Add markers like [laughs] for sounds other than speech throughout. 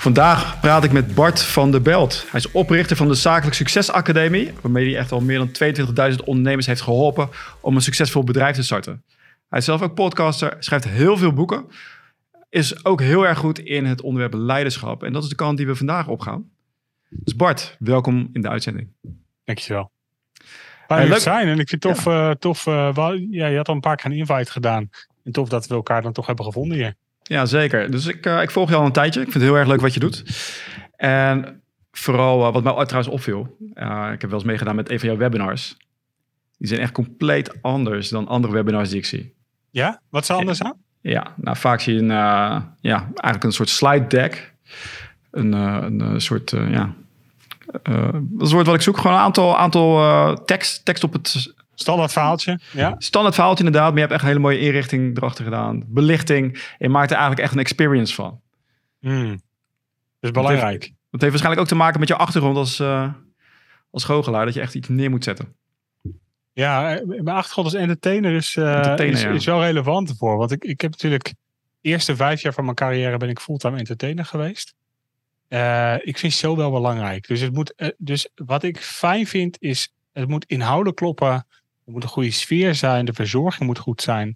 Vandaag praat ik met Bart van der Belt. Hij is oprichter van de Zakelijk Succes Academie, waarmee hij echt al meer dan 22.000 ondernemers heeft geholpen om een succesvol bedrijf te starten. Hij is zelf ook podcaster, schrijft heel veel boeken, is ook heel erg goed in het onderwerp leiderschap. En dat is de kant die we vandaag opgaan. Dus Bart, welkom in de uitzending. Dankjewel. Fijn leuk zijn en ik vind het tof, ja. tof uh, wel, ja, je had al een paar keer een invite gedaan. En tof dat we elkaar dan toch hebben gevonden hier. Ja, zeker. Dus ik, uh, ik volg je al een tijdje. Ik vind het heel erg leuk wat je doet. En vooral uh, wat mij trouwens opviel. Uh, ik heb wel eens meegedaan met een van jouw webinars. Die zijn echt compleet anders dan andere webinars die ik zie. Ja? Wat is er anders aan? Ja, nou vaak zie je een, ja, eigenlijk een soort slide deck. Een, een soort, ja... dat is het woord wat ik zoek. Gewoon een aantal, aantal tekst, tekst op het Standaard verhaaltje, ja. Standaard verhaaltje inderdaad, maar je hebt echt een hele mooie inrichting erachter gedaan. Belichting. En je maakt er eigenlijk echt een experience van. Mm. Dat is belangrijk. Dat heeft, dat heeft, waarschijnlijk ook te maken met je achtergrond als, uh, als goochelaar. Dat je echt iets neer moet zetten. Ja, mijn achtergrond als entertainer is, uh, entertainer, is, ja. is, wel relevant ervoor. Want ik, ik heb natuurlijk de eerste vijf jaar van mijn carrière ben ik fulltime entertainer geweest. Uh, ik vind show wel belangrijk. Dus, het moet, dus wat ik fijn vind is, het moet inhoudelijk kloppen. Er moet een goede sfeer zijn, de verzorging moet goed zijn.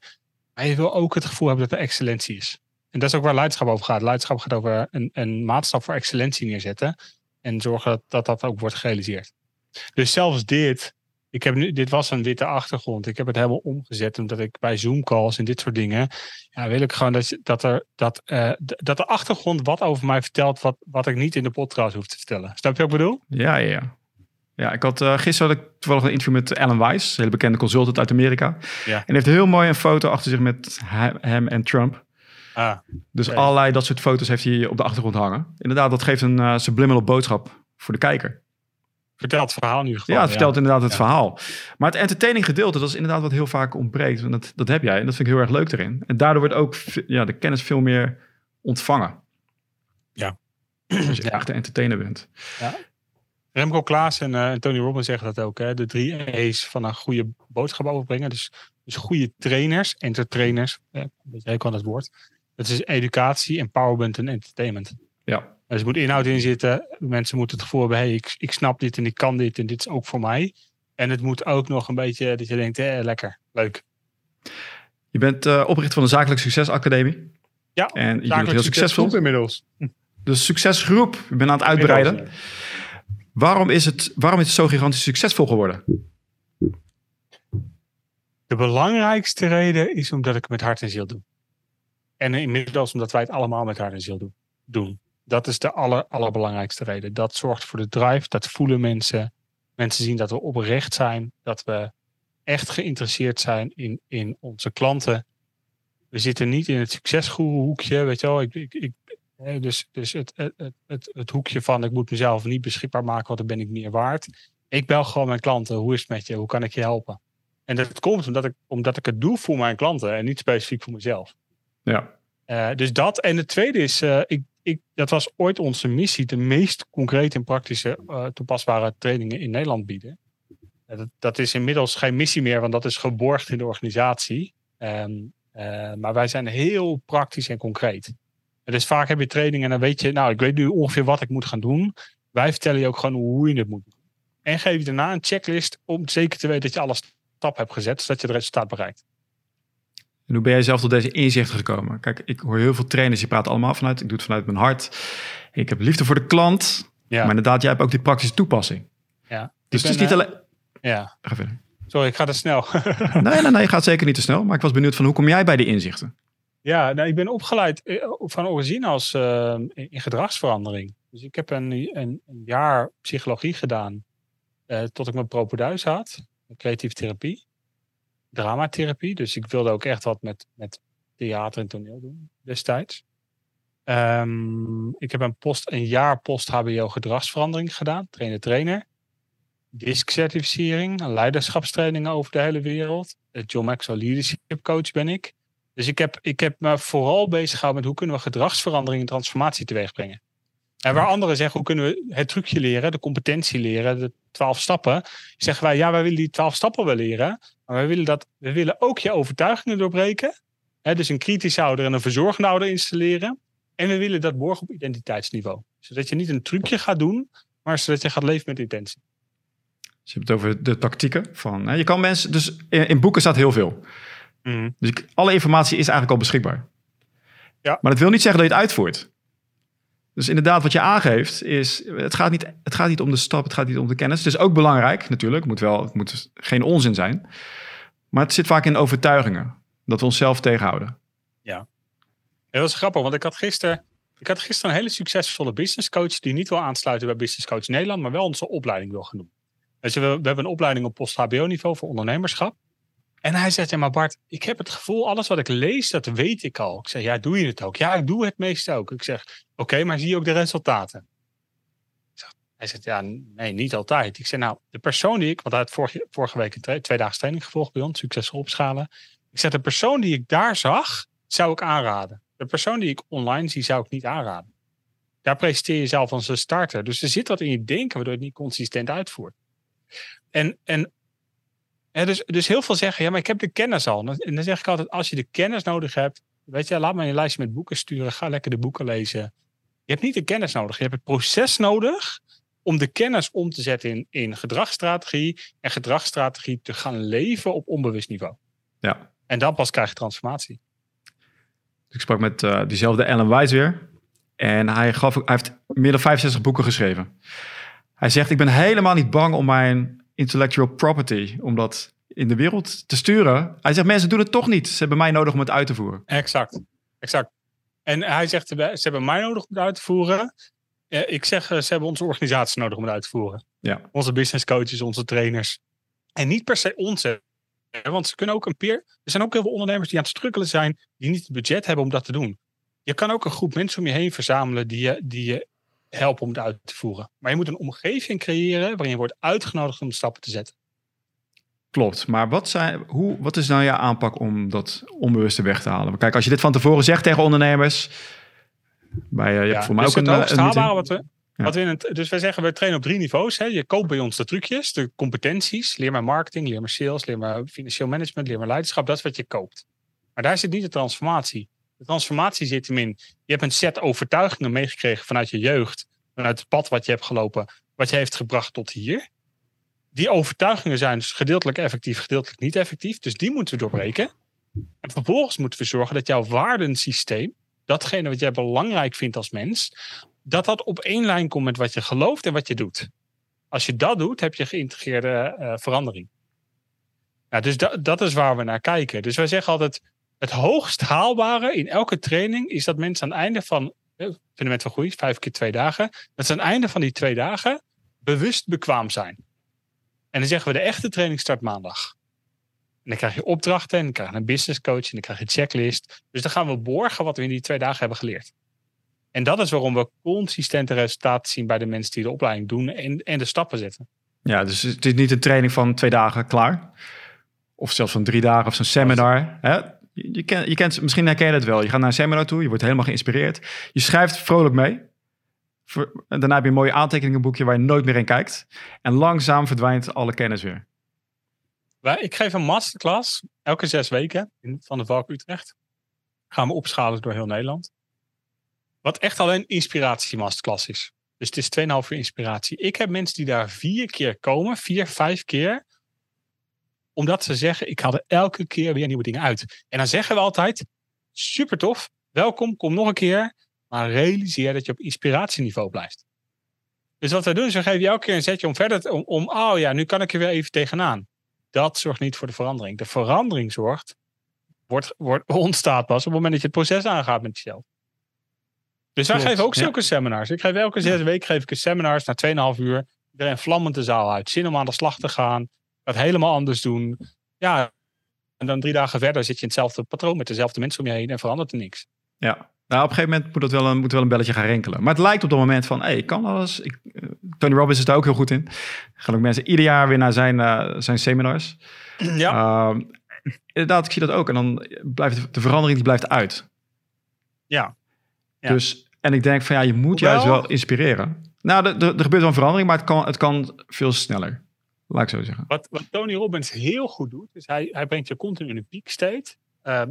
Maar je wil ook het gevoel hebben dat er excellentie is. En dat is ook waar leiderschap over gaat. Leiderschap gaat over een, een maatstaf voor excellentie neerzetten. En zorgen dat, dat ook wordt gerealiseerd. Dus zelfs dit, ik heb nu, dit was een witte achtergrond. Ik heb het helemaal omgezet omdat ik bij Zoom calls en dit soort dingen. Ja, wil ik gewoon dat, dat, er, dat, uh, dat de achtergrond wat over mij vertelt. Wat, wat ik niet in de podcast hoef te vertellen. Snap je wat ik bedoel? Ja, ja. Ja, ik had uh, gisteren had ik toevallig een interview met Alan Weiss, een hele bekende consultant uit Amerika. Ja. En heeft heel mooi een foto achter zich met hem en Trump. Ah, dus okay. allerlei dat soort foto's heeft hij op de achtergrond hangen. Inderdaad, dat geeft een uh, subliminal boodschap voor de kijker. Vertelt het verhaal geval. Ja, het vertelt ja. inderdaad het ja. verhaal. Maar het entertaining gedeelte, dat is inderdaad wat heel vaak ontbreekt. En dat, dat heb jij en dat vind ik heel erg leuk erin. En daardoor wordt ook ja, de kennis veel meer ontvangen. Ja. Als je echt een entertainer bent. Ja. Remco Klaas en, uh, en Tony Robbins zeggen dat ook. Hè? De drie E's van een goede boodschap overbrengen. Dus, dus goede trainers, entertrainers. Eh, jij kan het woord. Dat is educatie, empowerment en entertainment. Ja. Dus er moet inhoud in zitten. Mensen moeten het gevoel hebben, hey, ik, ik snap dit en ik kan dit en dit is ook voor mij. En het moet ook nog een beetje dat je denkt, eh, lekker, leuk. Je bent uh, oprichter van de Zakelijk Succes Academie. Ja, en je bent heel succesvol. inmiddels. De succesgroep, je bent aan het uitbreiden. Waarom is, het, waarom is het zo gigantisch succesvol geworden? De belangrijkste reden is omdat ik het met hart en ziel doe. En inmiddels omdat wij het allemaal met hart en ziel doen. Dat is de aller, allerbelangrijkste reden. Dat zorgt voor de drive, dat voelen mensen. Mensen zien dat we oprecht zijn, dat we echt geïnteresseerd zijn in, in onze klanten. We zitten niet in het succesgoeroehoekje, weet je wel. Ik, ik, ik, dus dus het, het, het, het, hoekje van ik moet mezelf niet beschikbaar maken, want dan ben ik meer waard. Ik bel gewoon mijn klanten. Hoe is het met je? Hoe kan ik je helpen? En dat komt omdat ik, omdat ik het doe voor mijn klanten en niet specifiek voor mezelf. Ja. Uh, dus dat. En het tweede is, uh, ik, ik, dat was ooit onze missie, de meest concrete en praktische uh, toepasbare trainingen in Nederland bieden. Dat, dat, is inmiddels geen missie meer, want dat is geborgd in de organisatie. Um, maar wij zijn heel praktisch en concreet. Dus vaak heb je training en dan weet je, nou, ik weet nu ongeveer wat ik moet gaan doen. Wij vertellen je ook gewoon hoe je het moet doen. En geef je daarna een checklist om zeker te weten dat je alle stappen hebt gezet, zodat je het resultaat bereikt. En hoe ben jij zelf tot deze inzichten gekomen? Kijk, ik hoor heel veel trainers, die praten allemaal vanuit, ik doe het vanuit mijn hart. Ik heb liefde voor de klant. Ja. Maar inderdaad, jij hebt ook die praktische toepassing. Ja. Dus het is niet alleen... Ja. Ga verder. Sorry, ik ga te snel. [laughs] nee, nee, nee, je gaat zeker niet te snel. Maar ik was benieuwd van hoe kom jij bij die inzichten? Ja, nou, ik ben opgeleid van origine als uh, in gedragsverandering. Dus ik heb een, een, een jaar psychologie gedaan uh, tot ik mijn propeduis had. Creatieve therapie. Dramatherapie. Dus ik wilde ook echt wat met, met theater en toneel doen destijds. Um, ik heb een, post, een jaar post-HBO gedragsverandering gedaan. Trainer-trainer. DISC-certificering. Leiderschapstrainingen over de hele wereld. John Maxwell Leadership Coach ben ik. Dus ik heb, ik heb me vooral bezig gehouden met hoe kunnen we gedragsverandering en transformatie teweeg brengen. En waar anderen zeggen, hoe kunnen we het trucje leren, de competentie leren, de twaalf stappen. Zeggen wij, ja, wij willen die twaalf stappen wel leren. Maar wij willen, dat, we willen ook je overtuigingen doorbreken. Hè, dus een kritisch ouder en een verzorgende ouder installeren. En we willen dat borgen op identiteitsniveau. Zodat je niet een trucje gaat doen, maar zodat je gaat leven met intentie. Dus je hebt het over de tactieken van. Hè, je kan mensen. Dus in, boeken staat heel veel. Mhm. Dus alle informatie is eigenlijk al beschikbaar. Ja. Maar dat wil niet zeggen dat je het uitvoert. Dus inderdaad, wat je aangeeft is, het gaat, niet, het gaat niet om de stap, het gaat niet om de kennis. Het is ook belangrijk, natuurlijk. Het moet, wel, het moet geen onzin zijn. Maar het zit vaak in overtuigingen. Dat we onszelf tegenhouden. Ja. Dat was grappig, want ik had gisteren, ik had gisteren een hele succesvolle business coach die niet wil aansluiten bij Business Coach Nederland, maar wel onze opleiding wil genoemd. Dus we, we hebben een opleiding op post-HBO-niveau voor ondernemerschap. En hij zegt, ja maar Bart, ik heb het gevoel, alles wat ik lees, dat weet ik al. Ik zeg, ja, doe je het ook? Ja, ik doe het meest ook. Ik zeg, oké, maar zie je ook de resultaten? hij zegt, ja, nee, niet altijd. Ik zeg, nou, de persoon die ik, want hij had vorige, vorige week een twee dagen training gevolgd bij ons, succesvol opschalen. Ik zeg, de persoon die ik daar zag, zou ik aanraden. De persoon die ik online zie, zou ik niet aanraden. Daar presenteer je zelf als een starter. Dus er zit wat in je denken, waardoor je het niet consistent uitvoert. En, en dus, dus heel veel zeggen, ja, maar ik heb de kennis al. En dan zeg ik altijd, als je de kennis nodig hebt, weet je, laat me een lijstje met boeken sturen. Ga lekker de boeken lezen. Je hebt niet de kennis nodig. Je hebt het proces nodig om de kennis om te zetten in, in gedragsstrategie. En gedragsstrategie te gaan leven op onbewust niveau. Ja. En dan pas krijg je transformatie. Ik sprak met uh, diezelfde Ellen Wise weer. En hij, gaf, hij heeft meer dan 65 boeken geschreven. Hij zegt, ik ben helemaal niet bang om mijn intellectual property, om dat in de wereld te sturen. Hij zegt, mensen doen het toch niet. Ze hebben mij nodig om het uit te voeren. Exact, exact. En hij zegt, ze hebben mij nodig om het uit te voeren. Ik zeg, ze hebben onze organisatie nodig om het uit te voeren. Ja. Onze business coaches, onze trainers. En niet per se onze. Want ze kunnen ook een peer. Er zijn ook heel veel ondernemers die aan het strukkelen zijn, die niet het budget hebben om dat te doen. Je kan ook een groep mensen om je heen verzamelen die je, die je helpen om het uit te voeren. Maar je moet een omgeving creëren waarin je wordt uitgenodigd om stappen te zetten. Klopt, maar wat, zijn, hoe, wat is nou je aanpak om dat onbewuste weg te halen? Kijk, als je dit van tevoren zegt tegen ondernemers, bij, uh, ja, voor mij dus ook het een, een wat we, wat we in het, dus wij zeggen, we trainen op drie niveaus. Hè. Je koopt bij ons de trucjes, de competenties. Leer maar marketing, leer maar sales, leer maar financieel management, leer maar leiderschap. Dat is wat je koopt. Maar daar zit niet de transformatie. Transformatie zit hem in. Je hebt een set overtuigingen meegekregen vanuit je jeugd. Vanuit het pad wat je hebt gelopen. Wat je heeft gebracht tot hier. Die overtuigingen zijn dus gedeeltelijk effectief, gedeeltelijk niet effectief. Dus die moeten we doorbreken. En vervolgens moeten we zorgen dat jouw waardensysteem, datgene wat jij belangrijk vindt als mens, dat dat op één lijn komt met wat je gelooft en wat je doet. Als je dat doet, heb je geïntegreerde uh, verandering. Ja, dus dat is waar we naar kijken. Dus wij zeggen altijd, het hoogst haalbare in elke training is dat mensen aan het einde van fundament van groei, vijf keer twee dagen, dat ze aan het einde van die twee dagen bewust bekwaam zijn. En dan zeggen we de echte training start maandag. En dan krijg je opdrachten en dan krijg je een business coach en dan krijg je checklist. Dus dan gaan we borgen wat we in die twee dagen hebben geleerd. En dat is waarom we consistente resultaten zien bij de mensen die de opleiding doen en, en de stappen zetten. Ja, dus het is niet een training van twee dagen klaar. Of zelfs van drie dagen of zo'n seminar. Hè? Je, je kent, misschien herken je het wel. Je gaat naar een seminar toe, je wordt helemaal geïnspireerd. Je schrijft vrolijk mee. Daarna heb je een mooi aantekeningenboekje waar je nooit meer in kijkt. En langzaam verdwijnt alle kennis weer. Ik geef een masterclass elke zes weken in Van de Valk Utrecht. Gaan we opschalen door heel Nederland. Wat echt alleen inspiratie masterclass is. Dus het is 2,5 uur inspiratie. Ik heb mensen die daar vier keer komen, vier, vijf keer. Omdat ze zeggen, ik haal er elke keer weer nieuwe dingen uit. En dan zeggen we altijd, super tof, welkom, kom nog een keer. Maar realiseer dat je op inspiratieniveau blijft. Dus wat wij doen is, we geven je elke keer een zetje om verder, om, om, oh ja, nu kan ik er weer even tegenaan. Dat zorgt niet voor de verandering. De verandering zorgt, wordt, wordt, [laughs] ontstaat pas op het moment dat je het proces aangaat met jezelf. Dus wij geven ook zulke seminars. Ik geef elke zes weken geef ik een seminars na 2,5 uur. Iedereen vlammend de zaal uit. Zin om aan de slag te gaan. Dat helemaal anders doen. Ja, en dan drie dagen verder zit je in hetzelfde patroon met dezelfde mensen om je heen en verandert er niks. Ja, nou, op een gegeven moment moet, dat wel een, moet wel een belletje gaan rinkelen. Maar het lijkt op dat moment van, hé, hey, ik kan alles. Ik, uh, Tony Robbins is daar ook heel goed in. Gaan ook mensen ieder jaar weer naar zijn, uh, zijn seminars. Ja. Uh, inderdaad, ik zie dat ook. En dan blijft de verandering die blijft uit. Ja. ja. Dus, en ik denk van, ja, je moet juist wel inspireren. Nou, er, er gebeurt wel een verandering, maar het kan, het kan veel sneller. Laat ik zo zeggen. Wat, Tony Robbins heel goed doet, is hij, hij brengt je continu in een peak state ehm,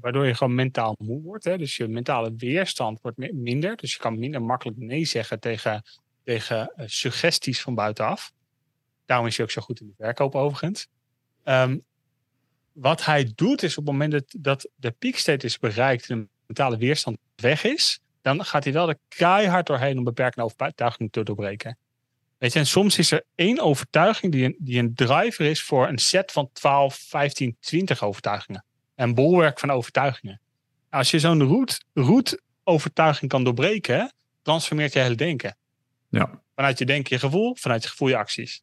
waardoor je gewoon mentaal moe wordt. Hè? Dus je mentale weerstand wordt minder. Dus je kan minder makkelijk nee zeggen tegen, tegen suggesties van buitenaf. Daarom is hij ook zo goed in de verkoop overigens. Um, wat hij doet is op het moment dat, de state is bereikt en de mentale weerstand weg is, dan gaat hij wel er keihard doorheen om beperkende overtuigingen te doorbreken. Weet je, en soms is er één overtuiging die een, die een driver is voor een set van 12, 15, 20 overtuigingen. Een bolwerk van overtuigingen. Als je zo'n route, route overtuiging kan doorbreken, transformeert je hele denken. Ja. Vanuit je denken je gevoel, vanuit je gevoel je acties.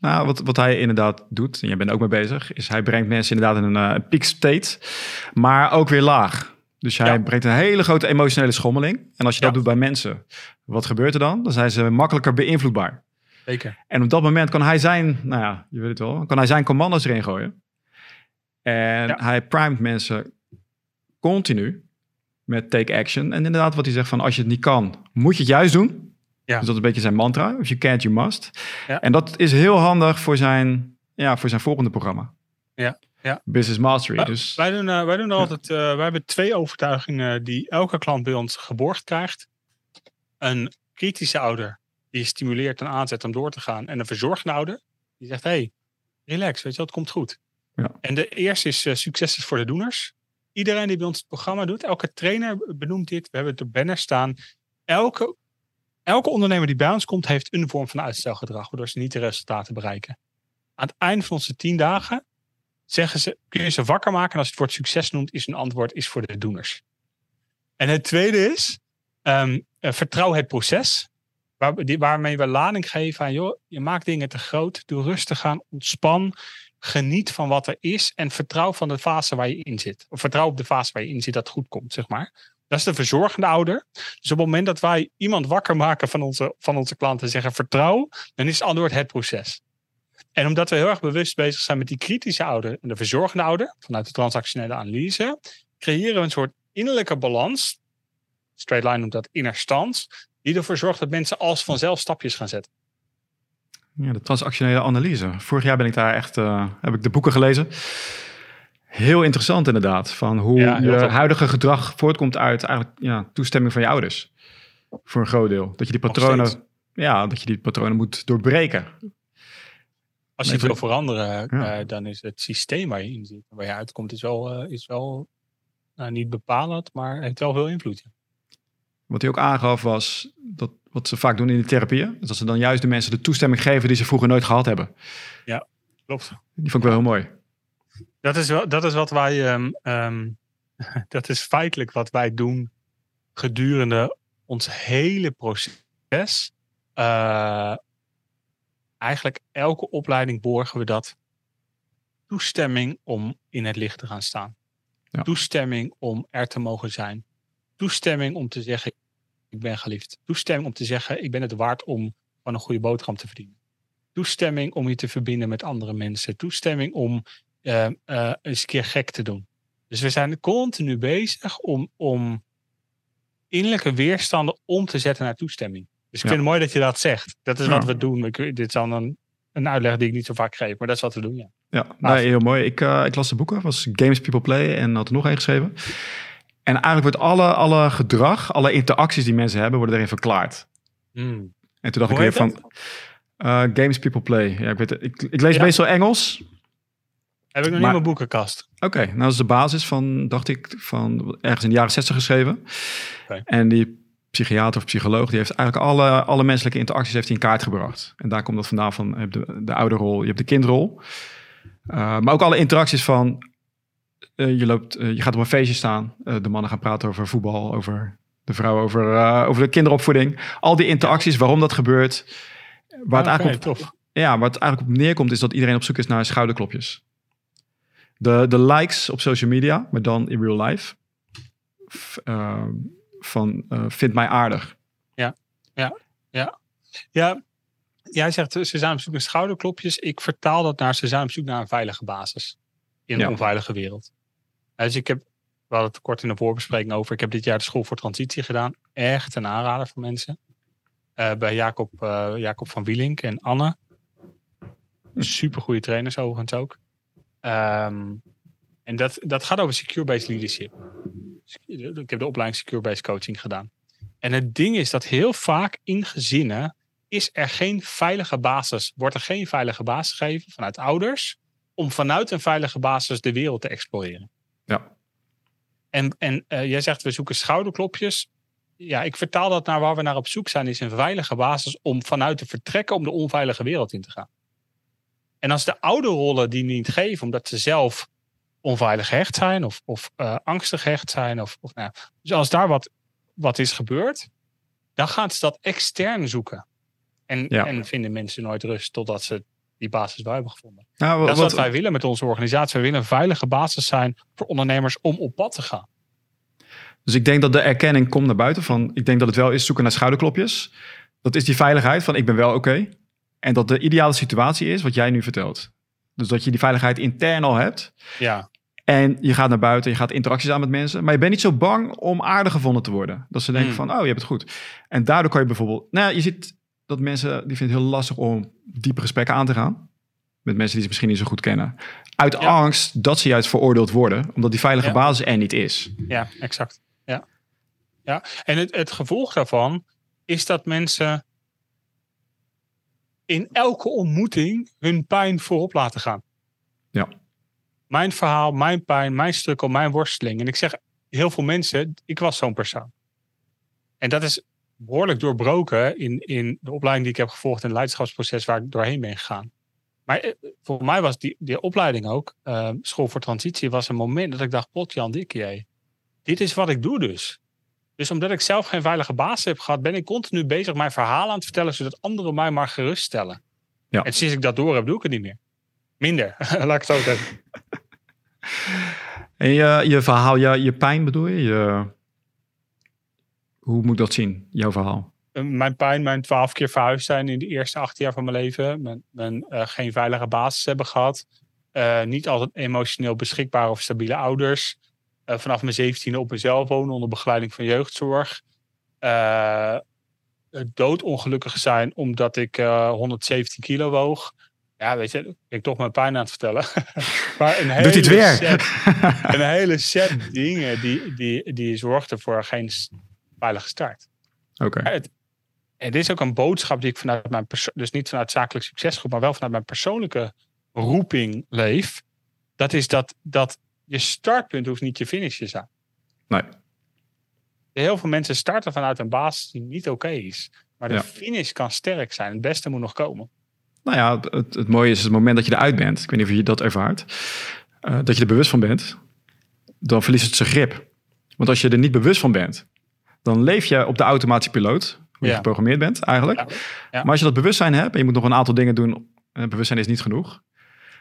Nou, wat, wat hij inderdaad doet, en jij bent ook mee bezig, is hij brengt mensen inderdaad in een uh, peak state, maar ook weer laag. Dus hij brengt een hele grote emotionele schommeling. En als je dat doet bij mensen, wat gebeurt er dan? Dan zijn ze makkelijker beïnvloedbaar. Zeker. En op dat moment kan hij zijn, nou ja, je weet het wel, kan hij zijn commando's erin gooien. En hij primet mensen continu met take action. En inderdaad, wat hij zegt van als je het niet kan, moet je het juist doen. Ja. Dus dat is een beetje zijn mantra. If you can't, you must. Ja. En dat is heel handig voor zijn, ja, voor zijn volgende programma. Ja. Ja. Business Mastery. dus, wij doen, uh, wij doen altijd, uh, wij hebben twee overtuigingen die elke klant bij ons geborgd krijgt. Een kritische ouder die stimuleert en aanzet om door te gaan. En een verzorgende ouder die zegt, hey, relax, weet je wat, het komt goed. Ja. En de eerste is uh, succes is voor de doeners. Iedereen die bij ons het programma doet, elke trainer benoemt dit. We hebben het op banner staan. Elke Elke ondernemer die bij ons komt, heeft een vorm van uitstelgedrag, waardoor ze niet de resultaten bereiken. Aan het eind van onze tien dagen zeggen ze, kun je ze wakker maken. En als je het woord succes noemt, is een antwoord is voor de doeners. En het tweede is, um, vertrouw het proces. Waar, waarmee we lading geven aan, joh, je maakt dingen te groot. Doe rustig aan, ontspan. Geniet van wat er is. En vertrouw van de fase waar je in zit. Of vertrouw op de fase waar je in zit dat goed komt, zeg maar. Dat is de verzorgende ouder. Dus op het moment dat wij iemand wakker maken van onze, van onze klanten en zeggen vertrouw, dan is het antwoord het proces. En omdat we heel erg bewust bezig zijn met die kritische ouder en de verzorgende ouder, vanuit de transactionele analyse, creëren we een soort innerlijke balans. Straight line noemt dat inner stand, die ervoor zorgt dat mensen als vanzelf stapjes gaan zetten. Ja, de transactionele analyse. Vorig jaar ben ik daar echt, uh, heb ik de boeken gelezen. Heel interessant inderdaad. Van hoe je huidige gedrag voortkomt uit eigenlijk ja, toestemming van je ouders. Voor een groot deel. Dat je die patronen, ja, dat je die patronen moet doorbreken. Als je wil veranderen, uh, dan is het systeem waar je in zit, waar je uitkomt, is wel, uh, is wel nou, niet bepalend, maar heeft wel veel invloed. Wat hij ook aangaf was dat wat ze vaak doen in de therapieën, dat ze dan juist de mensen de toestemming geven die ze vroeger nooit gehad hebben. Ja, klopt. Die vond ik wel heel mooi. Dat is, wel, dat is wat wij, um, um, [laughs] dat is feitelijk wat wij doen gedurende ons hele proces. Uh, eigenlijk elke opleiding borgen we dat. Toestemming om in het licht te gaan staan. Ja. Toestemming om er te mogen zijn. Toestemming om te zeggen, ik ben geliefd. Toestemming om te zeggen, ik ben het waard om van een goede boterham te verdienen. Toestemming om je te verbinden met andere mensen. Toestemming om uh, uh, eens een keer gek te doen. Dus we zijn continu bezig om, om innerlijke weerstanden om te zetten naar toestemming. Dus ik vind het mooi dat je dat zegt. Dat is wat we doen. Ik, dit is dan een, een uitleg die ik niet zo vaak geef, maar dat is wat we doen, ja. Ja, nee, heel mooi. Ik, uh, ik las de boeken, was Games People Play en had er nog één geschreven. En eigenlijk wordt alle, alle gedrag, alle interacties die mensen hebben, worden erin verklaard. Hmm. En toen dacht ik weer van... Uh, games People Play. Ja, ik, weet, ik, ik lees meestal Engels. Heb ik nog niet in mijn boekenkast. Oké, nou dat is de basis van, dacht ik, van ergens in de jaren 60 geschreven. En die psychiater of psycholoog, die heeft eigenlijk alle, alle menselijke interacties heeft in kaart gebracht. En daar komt dat vandaan van, je hebt de, de ouderrol, je hebt de kindrol. Uh, maar ook alle interacties van, uh, je, loopt, uh, je gaat op een feestje staan, de mannen gaan praten over voetbal, over de vrouw, over, over de kinderopvoeding. Al die interacties, waarom dat gebeurt. Waar, het eigenlijk op, ja, waar het eigenlijk op neerkomt, is dat iedereen op zoek is naar schouderklopjes. De, de likes op social media, maar dan in real life. Uh, van uh, vind mij aardig. Ja, ja, ja. Ja, jij zegt ze zijn op zoek naar schouderklopjes. Ik vertaal dat naar ze zijn op zoek naar een veilige basis. In een onveilige wereld. Dus ik heb, we hadden het kort in de voorbespreking over. Ik heb dit jaar de school voor transitie gedaan. Echt een aanrader voor mensen. Uh, bij Jacob, uh, Jacob van Wielink en Anne. Super goede trainers overigens ook. Um, En dat, dat gaat over secure-based leadership. Ik heb de opleiding secure-based coaching gedaan. En het ding is dat heel vaak in gezinnen is er geen veilige basis, wordt er geen veilige basis gegeven vanuit ouders om vanuit een veilige basis de wereld te exploreren. Ja. En, en uh, jij zegt we zoeken schouderklopjes. Ja, ik vertaal dat naar waar we naar op zoek zijn, is een veilige basis om vanuit te vertrekken om de onveilige wereld in te gaan. En als de oude rollen die niet geven, omdat ze zelf onveilig gehecht zijn of, of uh, angstig gehecht zijn, of, of nou, dus als daar wat, wat is gebeurd, dan gaan ze dat extern zoeken. En, en vinden mensen nooit rust totdat ze die basis wel hebben gevonden. Nou, dat is wat, wat wij willen met onze organisatie. We willen een veilige basis zijn voor ondernemers om op pad te gaan. Dus ik denk dat de erkenning komt naar buiten van, ik denk dat het wel is zoeken naar schouderklopjes. Dat is die veiligheid van ik ben wel oké. En dat de ideale situatie is wat jij nu vertelt. Dus dat je die veiligheid intern al hebt. Ja. En je gaat naar buiten, je gaat interacties aan met mensen. Maar je bent niet zo bang om aardig gevonden te worden. Dat ze denken hmm. van, oh, je hebt het goed. En daardoor kan je bijvoorbeeld... Nou je ziet dat mensen, die vinden het heel lastig om diepe gesprekken aan te gaan. Met mensen die ze misschien niet zo goed kennen. Uit angst dat ze juist veroordeeld worden. Omdat die veilige basis er niet is. Ja, exact. Ja. ja. En het, het gevolg daarvan is dat mensen in elke ontmoeting hun pijn voorop laten gaan. Ja. Mijn verhaal, mijn pijn, mijn strukkel, mijn worsteling. En ik zeg heel veel mensen, ik was zo'n persoon. En dat is behoorlijk doorbroken in, in de opleiding die ik heb gevolgd in het leiderschapsproces waar ik doorheen ben gegaan. Maar eh, voor mij was die, die opleiding ook, uh, School voor Transitie, was een moment dat ik dacht, potjan dikkie, dit is wat ik doe dus. Dus omdat ik zelf geen veilige basis heb gehad, ben ik continu bezig mijn verhaal aan te vertellen, zodat anderen mij maar geruststellen. Ja. En sinds ik dat door heb, doe ik het niet meer. Minder, [laughs] laat ik het zo zeggen. En je, je verhaal, je, pijn bedoel je? je? Hoe moet dat zien, jouw verhaal? Eh, mijn pijn, mijn twaalf keer verhuisd zijn in de eerste acht jaar van mijn leven. Mijn, mijn uh, geen veilige basis hebben gehad. Uh, niet altijd emotioneel beschikbare of stabiele ouders. Uh, vanaf mijn zeventiende op mezelf wonen onder begeleiding van jeugdzorg. doodongelukkig zijn omdat ik 117 kilo woog. Ja, weet je, ik toch mijn pijn aan het vertellen. [laughs] maar een hele Doet weer? Set, [laughs] een hele set dingen die, die, die zorgden voor geen veilige start. Oké. Het, het is ook een boodschap die ik vanuit mijn dus niet vanuit zakelijk succesgroep, maar wel vanuit mijn persoonlijke roeping leef. Dat is dat, dat je startpunt hoeft niet je finish te zijn. Nee. Heel veel mensen starten vanuit een basis die niet oké is. Maar de finish kan sterk zijn. Het beste moet nog komen. Nou ja, het, het, mooie is het moment dat je eruit bent. Ik weet niet of je dat ervaart. Uh, dat je er bewust van bent. Dan verliest het zijn grip. Want als je er niet bewust van bent, dan leef je op de automatische piloot. Hoe je geprogrammeerd bent eigenlijk. Ja. Maar als je dat bewustzijn hebt en je moet nog een aantal dingen doen. En bewustzijn is niet genoeg.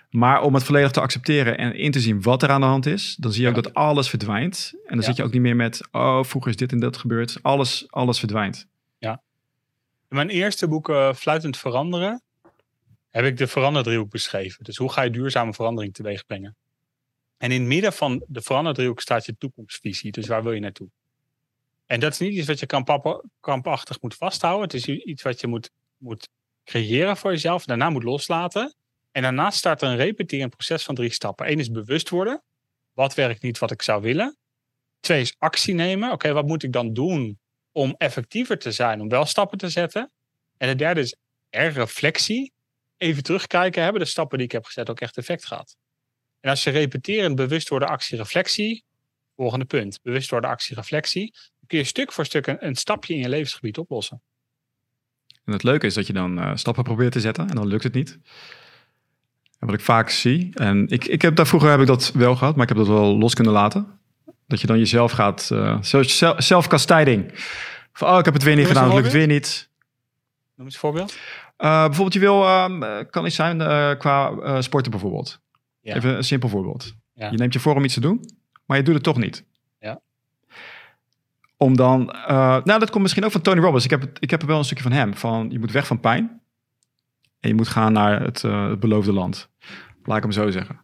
Maar om het volledig te accepteren en in te zien wat er aan de hand is, dan zie je ook dat alles verdwijnt. En dan zit je ook niet meer met, oh, vroeger is dit en dat gebeurd. Alles, alles verdwijnt. Ja. In mijn eerste boek, uh, Fluitend Veranderen, heb ik de veranderdriehoek beschreven. Dus hoe ga je duurzame verandering teweeg brengen? En in het midden van de veranderdriehoek staat je toekomstvisie. Dus waar wil je naartoe? En dat is niet iets wat je kampachtig moet vasthouden. Het is iets wat je moet, moet creëren voor jezelf. Daarna moet loslaten. En daarna start een repeterend proces van drie stappen. Eén is bewust worden. Wat werkt niet wat ik zou willen? Twee is actie nemen. Oké, wat moet ik dan doen om effectiever te zijn, om wel stappen te zetten? En de derde is er reflectie. Even terugkijken, hebben de stappen die ik heb gezet ook echt effect gehad? En als je repeterend bewust worden, actie, reflectie, volgende punt, bewust worden, actie, reflectie, kun je stuk voor stuk een, een, stapje in je levensgebied oplossen. En het leuke is dat je dan uh, stappen probeert te zetten en dan lukt het niet. En wat ik vaak zie, en ik, ik heb daar vroeger heb ik dat wel gehad, maar ik heb dat wel los kunnen laten. Dat je dan jezelf gaat, uh, zelf, zelfkastijding. Van, oh, ik heb het weer niet gedaan, het lukt weer niet. Noem eens een voorbeeld. Uh, bijvoorbeeld, je wil, ehm, kan iets zijn qua sporten bijvoorbeeld. Ja. Even een simpel voorbeeld. Ja. Je neemt je voor om iets te doen, maar je doet het toch niet. Om dan, nou dat komt misschien ook van Tony Robbins. Ik heb, ik heb er wel een stukje van hem. Van je moet weg van pijn. En je moet gaan naar het, het beloofde land. Laat ik hem zo zeggen.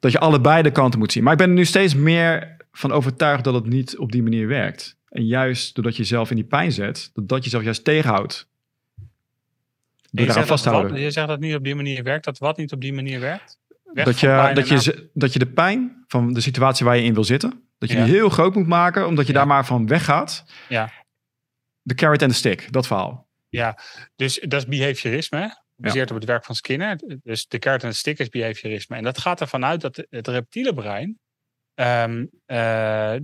Dat je allebei de kanten moet zien. Maar ik ben er nu steeds meer van overtuigd dat het niet op die manier werkt. En juist doordat je jezelf in die pijn zet, dat dat jezelf juist tegenhoudt. Door je, zegt vasthouden. Wat, je zegt dat het niet op die manier werkt, dat wat niet op die manier werkt? dat, je, dat, je, dat je de pijn van de situatie waar je in wil zitten, dat je die heel groot moet maken, omdat je daar maar van weggaat. Ja. De carrot en de stick, dat verhaal. Ja, dus dat is behaviorisme, gebaseerd op het werk van Skinner. Dus de carrot en de stick is behaviorisme. En dat gaat ervan uit dat het reptiele brein, um,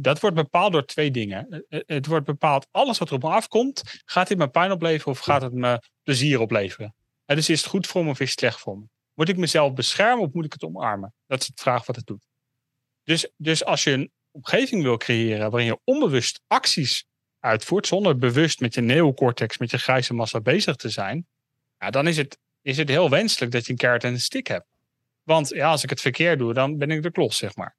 dat wordt bepaald door twee dingen. Het wordt bepaald, alles wat er op me afkomt, gaat dit me pijn opleveren of gaat het me plezier opleveren? En dus is het goed voor me of is het slecht voor me? Moet ik mezelf beschermen of moet ik het omarmen? Dat is de vraag wat het doet. Dus, dus als je een omgeving wil creëren waarin je onbewust acties uitvoert, zonder bewust met je neocortex, met je grijze massa bezig te zijn, ja, dan is het, is het heel wenselijk dat je een kaart en een stick hebt. Want ja, als ik het verkeerd doe, dan ben ik de klos, zeg maar.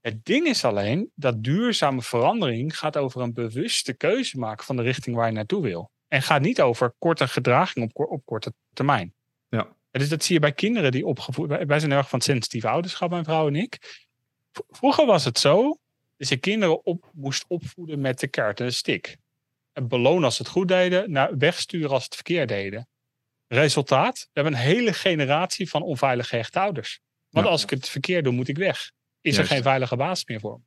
Het ding is alleen dat duurzame verandering gaat over een bewuste keuze maken van de richting waar je naartoe wil. En gaat niet over korte gedraging op, op korte termijn. Ja. Dus dat zie je bij kinderen die opgevoed... Wij zijn erg van het sensitieve ouderschap, mijn vrouw en ik. Vroeger was het zo dat je kinderen op, moest opvoeden met de kaart en de stick. En belonen als ze het goed deden, naar wegsturen als ze het verkeerd deden. Resultaat, we hebben een hele generatie van onveilig gehechte ouders. Want als ik het verkeerd doe, moet ik weg. Is er geen veilige basis meer voor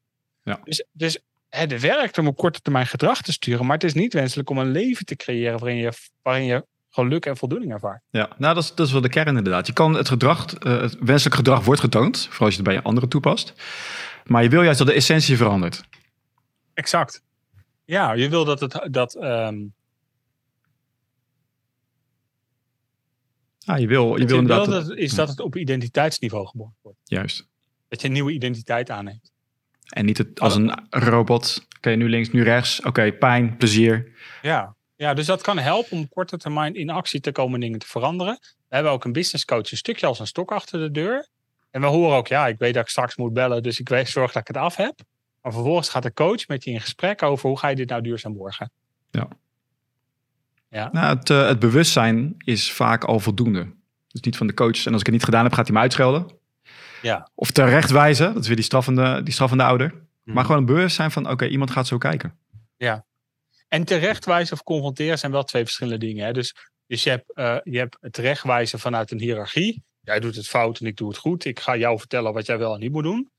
Ja. Dus, dus het werkt om op korte termijn gedrag te sturen, maar het is niet wenselijk om een leven te creëren waarin je, waarin je geluk en voldoening ervaart. Ja, nou dat is, dat is wel de kern inderdaad. Je kan het gedrag, uh, het wenselijk gedrag wordt getoond, vooral als je het bij anderen toepast. Maar je wil juist dat de essentie verandert. Exact. Ja, je wil dat het dat. Um... Je wil, je wil inderdaad. dat, is dat het op identiteitsniveau geboren wordt. Juist. Dat je een nieuwe identiteit aanneemt. En niet het, als een robot. Oké, nu links, nu rechts. Oké, pijn, plezier. Ja. ja, dus dat kan helpen om op korte termijn in actie te komen dingen te veranderen. We hebben ook een business coach een stukje als een stok achter de deur. En we horen ook, ja, ik weet dat ik straks moet bellen, dus ik weet, zorg dat ik het af heb. Maar vervolgens gaat de coach met je in gesprek over hoe ga je dit nou duurzaam borgen. Ja. ja. Nou, het, uh, het bewustzijn is vaak al voldoende. Dus niet van de coach. En als ik het niet gedaan heb, gaat hij me uitschelden. Ja. Of terechtwijzen, dat is weer die straffende, die straffende ouder. Maar mhm. gewoon een bewustzijn van, oké, iemand gaat zo kijken. Ja. En terechtwijzen of confronteren zijn wel twee verschillende dingen. Hè? Dus, dus je, hebt, uh, je hebt het terechtwijzen vanuit een hiërarchie. Jij doet het fout en ik doe het goed. Ik ga jou vertellen wat jij wel en niet moet doen.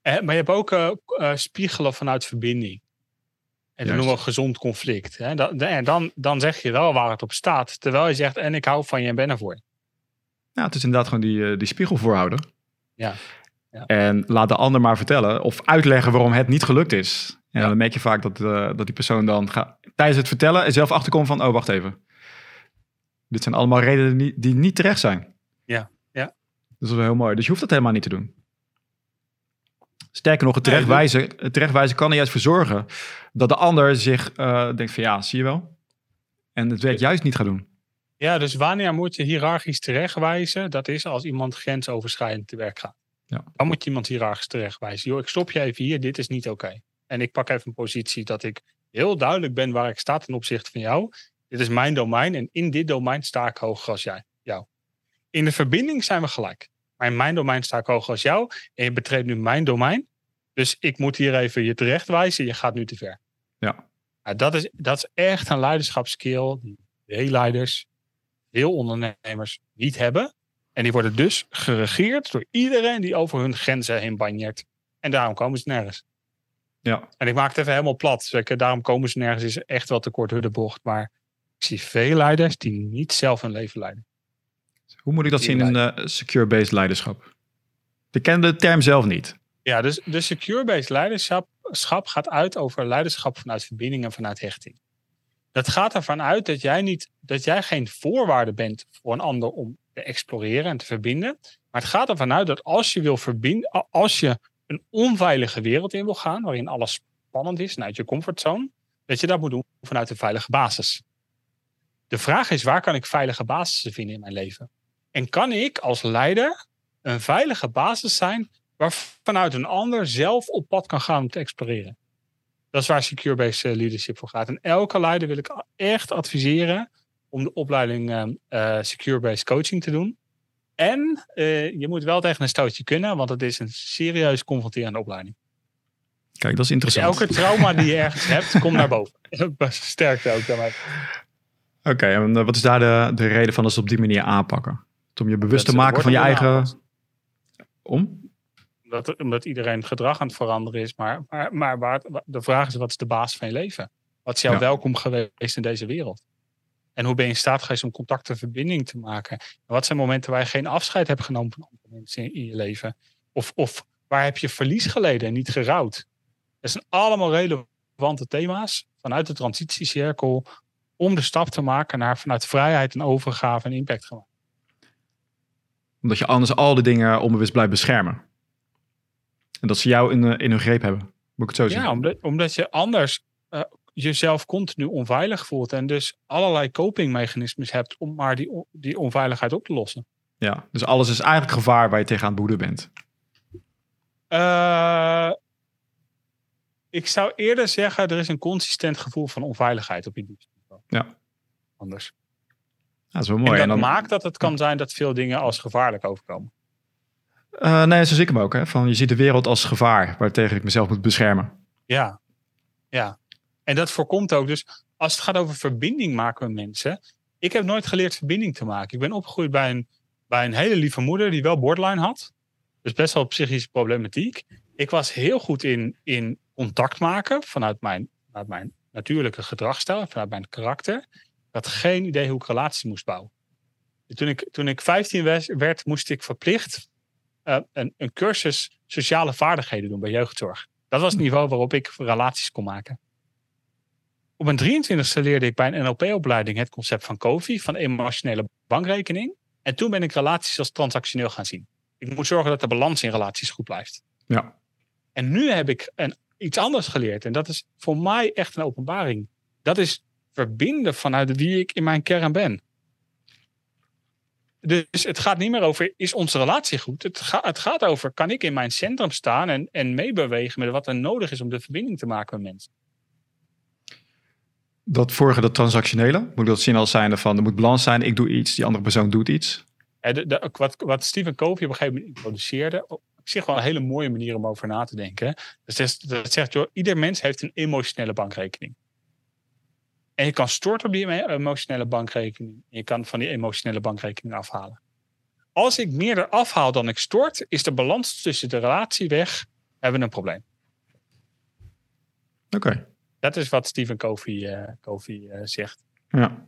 Eh, maar je hebt ook uh, spiegelen vanuit verbinding. En dat noemen we gezond conflict. Hè? en dan, dan zeg je wel waar het op staat. Terwijl je zegt, en ik hou van je en ben er voor je. Ja, het is inderdaad gewoon die, die spiegel voorhouden. Ja. ja. En laat de ander maar vertellen of uitleggen waarom het niet gelukt is. En ja. dan merk je vaak dat, uh, dat die persoon dan gaat, tijdens het vertellen en zelf achterkomt van, oh wacht even. Dit zijn allemaal redenen die, die niet terecht zijn. Ja, ja. Dat is wel heel mooi. Dus je hoeft dat helemaal niet te doen. Sterker nog, het terechtwijzen, het terechtwijzen kan er juist voor zorgen dat de ander zich uh, denkt van ja, zie je wel. En het werk juist niet gaat doen. Ja, dus wanneer moet je hiërarchisch terechtwijzen? Dat is als iemand grensoverschrijdend te werk gaat. Ja. Dan moet je iemand hiërarchisch terechtwijzen. Joh, ik stop je even hier, dit is niet oké. En ik pak even een positie dat ik heel duidelijk ben waar ik sta ten opzichte van jou. Dit is mijn domein en in dit domein sta ik hoger als jij, jou. In de verbinding zijn we gelijk. Maar in mijn domein sta ik hoger als jou en je betreedt nu mijn domein. Dus ik moet hier even je terechtwijzen, je gaat nu te ver. Ja. Dat, is, dat is echt een leiderschapskill die leiders veel ondernemers niet hebben. En die worden dus geregeerd door iedereen die over hun grenzen heen banjert. En daarom komen ze nergens. Ja. En ik maak het even helemaal plat. Daarom komen ze nergens is echt wel te kort bocht. Maar ik zie veel leiders die niet zelf hun leven leiden. Hoe moet ik dat zien in uh, secure-based leiderschap? Ik ken de term zelf niet. Ja, dus de secure-based leiderschap gaat uit over leiderschap vanuit verbinding en vanuit hechting. Dat gaat ervan uit dat jij, niet, dat jij geen voorwaarde bent voor een ander om te exploreren en te verbinden. Maar het gaat ervan uit dat als je wil verbinden, als je een onveilige wereld in wil gaan, waarin alles spannend is en uit je comfortzone, dat je dat moet doen vanuit een veilige basis. De vraag is, waar kan ik veilige basissen vinden in mijn leven? En kan ik als leider een veilige basis zijn waar vanuit een ander zelf op pad kan gaan om te exploreren? Dat is waar secure-based eh, leadership voor gaat. En elke leider wil ik echt adviseren om de opleiding uh, secure-based coaching te doen. En uh, je moet wel tegen een stootje kunnen, want het is een serieus confronterende opleiding. Kijk, dat is interessant. Dus elke trauma die je ergens hebt, komt naar boven. [laughs] Sterkte ook dan Oké, okay, en wat is daar de, de reden van als ze op die manier aanpakken? Om je bewust te maken van je eigen... Om? Omdat, omdat iedereen gedrag aan het veranderen is. Maar, maar, maar waar, de vraag is, wat is de basis van je leven? Wat is jouw welkom geweest in deze wereld? En hoe ben je in staat geweest om contact en verbinding te maken? En wat zijn momenten waar je geen afscheid hebt genomen van andere mensen in je leven? Of, of waar heb je verlies geleden en niet gerouwd? Dat zijn allemaal relevante thema's vanuit de transitiecirkel om de stap te maken naar vanuit vrijheid en overgave en impact gemaakt. Omdat je anders al die dingen onbewust blijft beschermen. En dat ze jou in, in hun greep hebben. Moet ik het zo zeggen? Ja, omdat, omdat je anders uh, jezelf continu onveilig voelt. En dus allerlei copingmechanismes hebt om maar die, die onveiligheid op te lossen. Ja, dus alles is eigenlijk gevaar waar je tegen aan het boeden bent. Uh, ik zou eerder zeggen, er is een consistent gevoel van onveiligheid op je niveau. Ja. Anders. dat is wel mooi. En dat maakt dat het kan zijn dat veel dingen als gevaarlijk overkomen. Uh, nee, zo zie ik hem ook. Hè? Van, je ziet de wereld als gevaar, waartegen ik mezelf moet beschermen. Ja, ja. En dat voorkomt ook. Dus als het gaat over verbinding maken met mensen. Ik heb nooit geleerd verbinding te maken. Ik ben opgegroeid bij een, bij een hele lieve moeder die wel borderline had. Dus best wel psychische problematiek. Ik was heel goed in, in contact maken vanuit mijn, vanuit mijn natuurlijke gedragsstijl, vanuit mijn karakter. Ik had geen idee hoe ik relaties moest bouwen. Toen ik, toen ik 15 werd, moest ik verplicht uh, een, een cursus sociale vaardigheden doen bij jeugdzorg. Dat was het niveau waarop ik relaties kon maken. Op mijn 23e leerde ik bij een NLP-opleiding het concept van COFI, van emotionele bankrekening. En toen ben ik relaties als transactioneel gaan zien. Ik moet zorgen dat de balans in relaties goed blijft. Ja. En nu heb ik een, iets anders geleerd. En dat is voor mij echt een openbaring. Dat is verbinden vanuit wie ik in mijn kern ben. Dus het gaat niet meer over, is onze relatie goed? Het, gaat, het gaat over, kan ik in mijn centrum staan en, en meebewegen met wat er nodig is om de verbinding te maken met mensen? Dat vorige, dat transactionele, moet ik dat zien als zijnde van, er moet balans zijn, ik doe iets, die andere persoon doet iets. De, de, wat, wat Stephen Covey op een gegeven moment introduceerde, op zich wel een hele mooie manier om over na te denken. Dus dat zegt, joh, ieder mens heeft een emotionele bankrekening. En je kan storten op die emotionele bankrekening. Je kan van die emotionele bankrekening afhalen. Als ik meer afhaal dan ik stort, is de balans tussen de relatie weg. Hebben we een probleem. Oké. Dat is wat Stephen Covey, uh, Covey uh, zegt. Ja.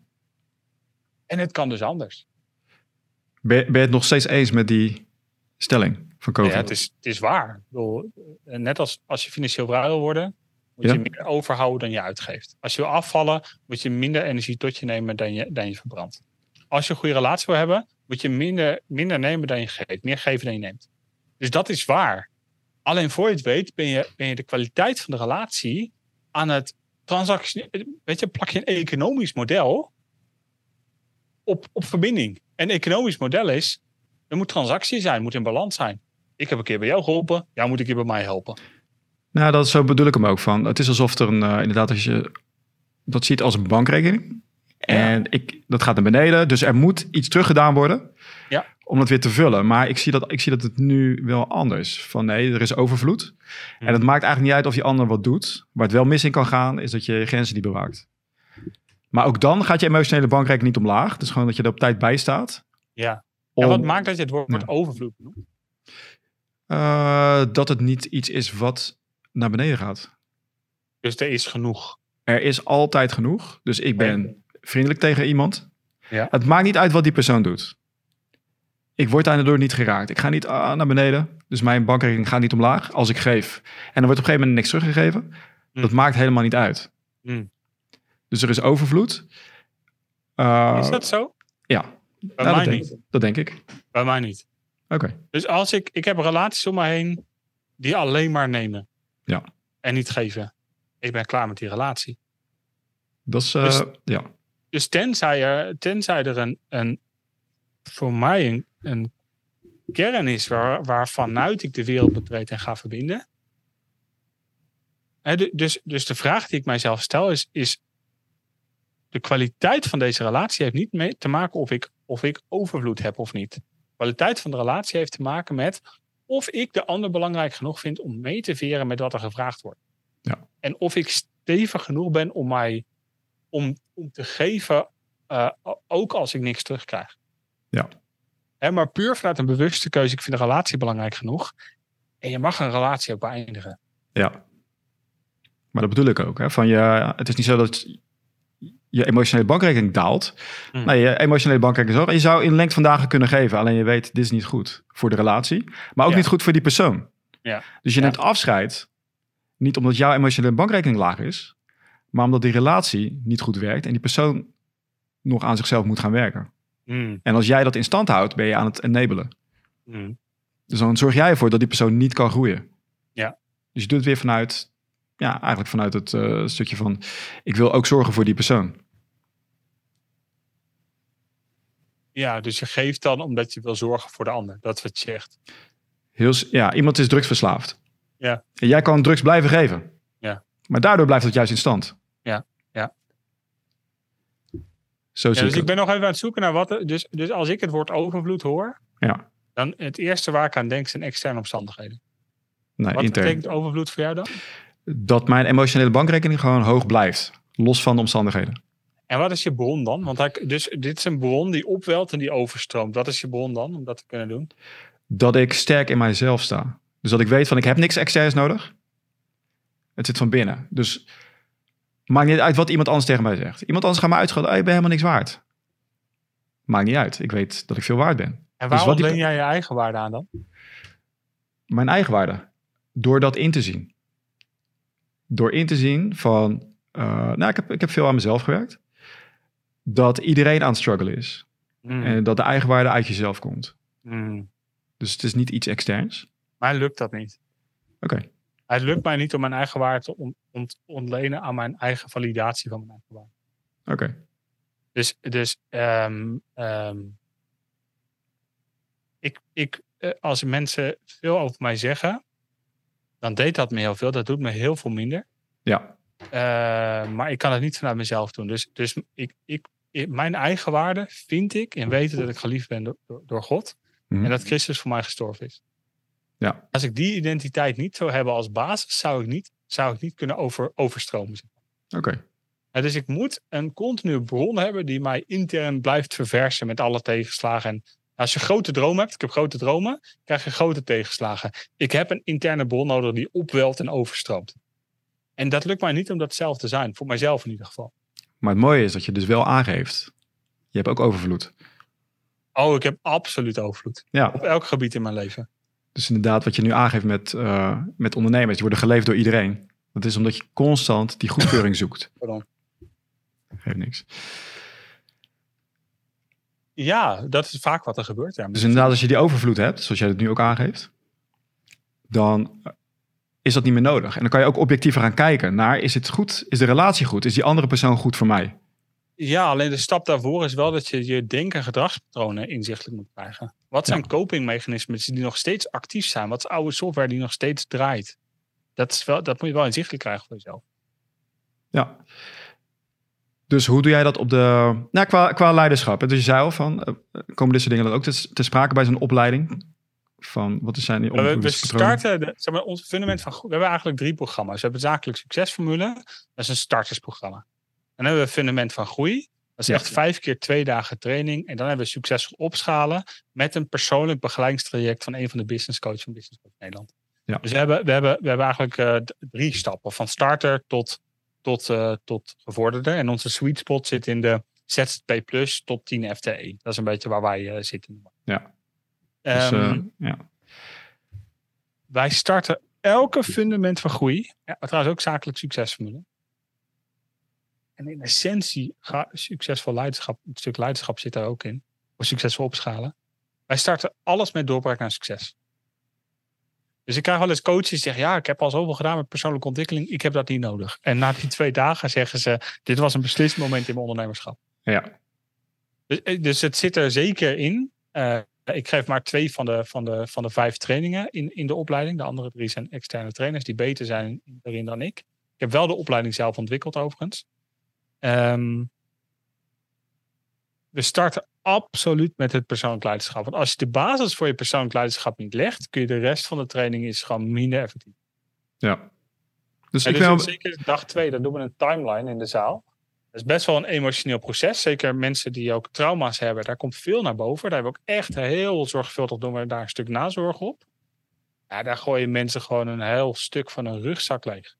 En het kan dus anders. Ben, ben je het nog steeds eens met die stelling van Covey? Ja, het is, het is waar. Bedoel, eh, net als als je financieel vrij wil worden, moet je meer overhouden dan je uitgeeft. Als je wil afvallen, moet je minder energie tot je nemen dan je, dan je verbrandt. Als je een goede relatie wil hebben, moet je minder, minder nemen dan je geeft. Meer geven dan je neemt. Dus dat is waar. Alleen voor je het weet, ben je, ben je de kwaliteit van de relatie aan het transactie. Weet je, plak je een economisch model op, op verbinding. En een economisch model is, er moet transactie zijn, moet in balans zijn. Ik heb een keer bij jou geholpen, jij moet een keer bij mij helpen. Nou, dat zo bedoel ik hem ook van. Het is alsof er een, uh, inderdaad, als je dat ziet als een bankrekening. En ik, dat gaat naar beneden, dus er moet iets teruggedaan worden ja. om dat weer te vullen. Maar ik zie, dat, ik zie dat het nu wel anders. Van nee, er is overvloed. En het maakt eigenlijk niet uit of die ander wat doet. Waar het wel mis in kan gaan, is dat je je grenzen niet bewaakt. Maar ook dan gaat je emotionele bankrekening niet omlaag. Dus gewoon dat je er op tijd bij staat. Ja. En wat maakt dat je het woord overvloed noemt? Uh, dat het niet iets is wat naar beneden gaat. Dus er is genoeg. Er is altijd genoeg. Dus ik ben vriendelijk tegen iemand. Ja. Het maakt niet uit wat die persoon doet. Ik word daardoor niet geraakt. Ik ga niet ah, naar beneden. Dus mijn bankrekening gaat niet omlaag als ik geef. En er wordt op een gegeven moment niks teruggegeven. Mm. Dat maakt helemaal niet uit. Mm. Dus er is overvloed. Uh, is dat zo? Ja. Bij nou, mij dat niet. Denk, dat denk ik. Bij mij niet. Oké. Okay. Dus als ik, ik heb relaties om me heen die alleen maar nemen. Ja. En niet geven. Ik ben klaar met die relatie. Dat is, uh, dus, ja. Dus tenzij er, tenzij er een, een voor mij een, een kern is waar, waarvanuit ik de wereld betreed en ga verbinden. He, dus, dus de vraag die ik mijzelf stel is, is de kwaliteit van deze relatie heeft niet mee te maken of ik, of ik overvloed heb of niet. De kwaliteit van de relatie heeft te maken met of ik de ander belangrijk genoeg vind om mee te veren met wat er gevraagd wordt. Ja. En of ik stevig genoeg ben om mij om, om te geven, uh, ook als ik niks terugkrijg. Ja. Hè, maar puur vanuit een bewuste keuze. Ik vind een relatie belangrijk genoeg. En je mag een relatie ook beëindigen. Ja. Maar dat bedoel ik ook. Hè? Van je, het is niet zo dat je emotionele bankrekening daalt. Mm. Nee, je emotionele bankrekening zo. Je zou in lengte van dagen kunnen geven. Alleen je weet, dit is niet goed voor de relatie. Maar ook niet goed voor die persoon. Ja. Dus je neemt afscheid. Niet omdat jouw emotionele bankrekening laag is. Maar omdat die relatie niet goed werkt. En die persoon nog aan zichzelf moet gaan werken. Mm. En als jij dat in stand houdt, ben je aan het enabelen. Mm. Dus dan zorg jij ervoor dat die persoon niet kan groeien. Ja. Dus je doet het weer vanuit, ja, eigenlijk vanuit het uh, stukje van, ik wil ook zorgen voor die persoon. Ja, dus je geeft dan omdat je wil zorgen voor de ander. Dat is wat je zegt. Heel, ja, iemand is drugsverslaafd. Ja. En jij kan drugs blijven geven. Ja. Maar daardoor blijft het juist in stand. Ja, ja. Zo ja, dus ik ben nog even aan het zoeken naar wat. Dus, dus als ik het woord overvloed hoor, ja. dan het eerste waar ik aan denk zijn externe omstandigheden. Nee, wat intern. betekent overvloed voor jou dan? Dat mijn emotionele bankrekening gewoon hoog blijft, los van de omstandigheden. En wat is je bron dan? Want hij, dus dit is een bron die opwelt en die overstroomt. Wat is je bron dan om dat te kunnen doen? Dat ik sterk in mijzelf sta. Dus dat ik weet van ik heb niks externs nodig. Het zit van binnen. Dus maakt niet uit wat iemand anders tegen mij zegt. Iemand anders gaat mij uitschelden. Oh, je bent helemaal niks waard. Maakt niet uit. Ik weet dat ik veel waard ben. En dus waarom dus leen jij je eigen waarde aan dan? Mijn eigen waarde? Door dat in te zien. Door in te zien van... Uh, nou, ik heb, ik heb veel aan mezelf gewerkt dat iedereen aan het struggelen is. Mm. En dat de eigenwaarde uit jezelf komt. Mm. Dus het is niet iets externs. Maar lukt dat niet. Oké. Het lukt mij niet om mijn eigen waarde te ont ontlenen aan mijn eigen validatie van mijn eigen waarde. Oké. Dus, dus um, um, ik, ik, eh, als mensen veel over mij zeggen, dan deed dat me heel veel. Dat doet me heel veel minder. Ja. Uh, maar ik kan het niet vanuit mezelf doen. Dus, dus ik, ik mijn eigen waarde vind ik in weten dat ik geliefd ben door, door, God. Mhm. En dat Christus voor mij gestorven is. Ja. Als ik die identiteit niet zou hebben als basis, zou ik niet, zou ik niet kunnen over, overstromen. Oké. dus ik moet een continue bron hebben die mij intern blijft verversen met alle tegenslagen. En als je grote dromen hebt, ik heb grote dromen, krijg je grote tegenslagen. Ik heb een interne bron nodig die opwelt en overstroomt. En dat lukt mij niet om dat zelf te zijn, voor mijzelf in ieder geval. Maar het mooie is dat je dus wel aangeeft. Je hebt ook overvloed. Oh, ik heb absoluut overvloed. Ja. Op elk gebied in mijn leven. Dus inderdaad, wat je nu aangeeft met, uh, met ondernemers, die worden geleefd door iedereen. Dat is omdat je constant die goedkeuring zoekt. [laughs] Pardon. Geeft niks. Ja, dat is vaak wat er gebeurt. Ja. Dus inderdaad, als je die overvloed hebt, zoals jij het nu ook aangeeft, dan is dat niet meer nodig. En dan kan je ook objectiever gaan kijken naar, is het goed? Is de relatie goed? Is die andere persoon goed voor mij? Ja, alleen de stap daarvoor is wel dat je je denk- en gedragspatronen inzichtelijk moet krijgen. Wat zijn ja. copingmechanismen die nog steeds actief zijn? Wat is oude software die nog steeds draait? Dat, is wel, dat moet je wel inzichtelijk krijgen voor jezelf. Ja. Dus hoe doe jij dat op de... Nou, qua, qua leiderschap. Dus je zei al van, uh, komen dit soort dingen dan ook te, te sprake bij zo'n opleiding? Van wat zijn die we, we starten, de, zeg maar, ons fundament van we hebben eigenlijk drie programma's. We hebben zakelijk succesformule, dat is een startersprogramma. En dan hebben we fundament van groei. Dat is echt vijf keer twee dagen training. En dan hebben we succesvol opschalen met een persoonlijk begeleidingstraject van een van de business coaches van Business Coach Nederland. Ja. Dus we hebben, we hebben, we hebben eigenlijk uh, drie stappen, van starter tot, tot, uh, tot gevorderde. En onze sweet spot zit in de ZZP Plus tot 10 FTE. Dat is een beetje waar wij uh, zitten. Ja. Dus, um, ja. Wij starten elke fundament van groei. Ja, trouwens ook zakelijk succesformule. En in essentie, ga, succesvol leiderschap, een stuk leiderschap zit daar ook in. Voor succesvol opschalen. Wij starten alles met doorbraak naar succes. Dus ik krijg wel eens coaches die zeggen: Ja, ik heb al zoveel gedaan met persoonlijke ontwikkeling, ik heb dat niet nodig. En na die twee dagen zeggen ze: Dit was een beslissend moment in mijn ondernemerschap. Ja. Dus, dus het zit er zeker in. Uh, ik geef maar twee van de, van de, van de vijf trainingen in, in de opleiding. De andere drie zijn externe trainers die beter zijn daarin dan ik. Ik heb wel de opleiding zelf ontwikkeld overigens. Um, we starten absoluut met het persoonlijk leiderschap. Want als je de basis voor je persoonlijk leiderschap niet legt, kun je de rest van de training is gewoon minder effectief. Ja. Dus, ik dus zeker dag twee, dan doen we een timeline in de zaal. Dat is best wel een emotioneel proces. Zeker mensen die ook trauma's hebben, daar komt veel naar boven. Daar hebben we ook echt heel zorgvuldig doen we daar een stuk nazorg op. Ja, daar gooien mensen gewoon een heel stuk van hun rugzak leeg.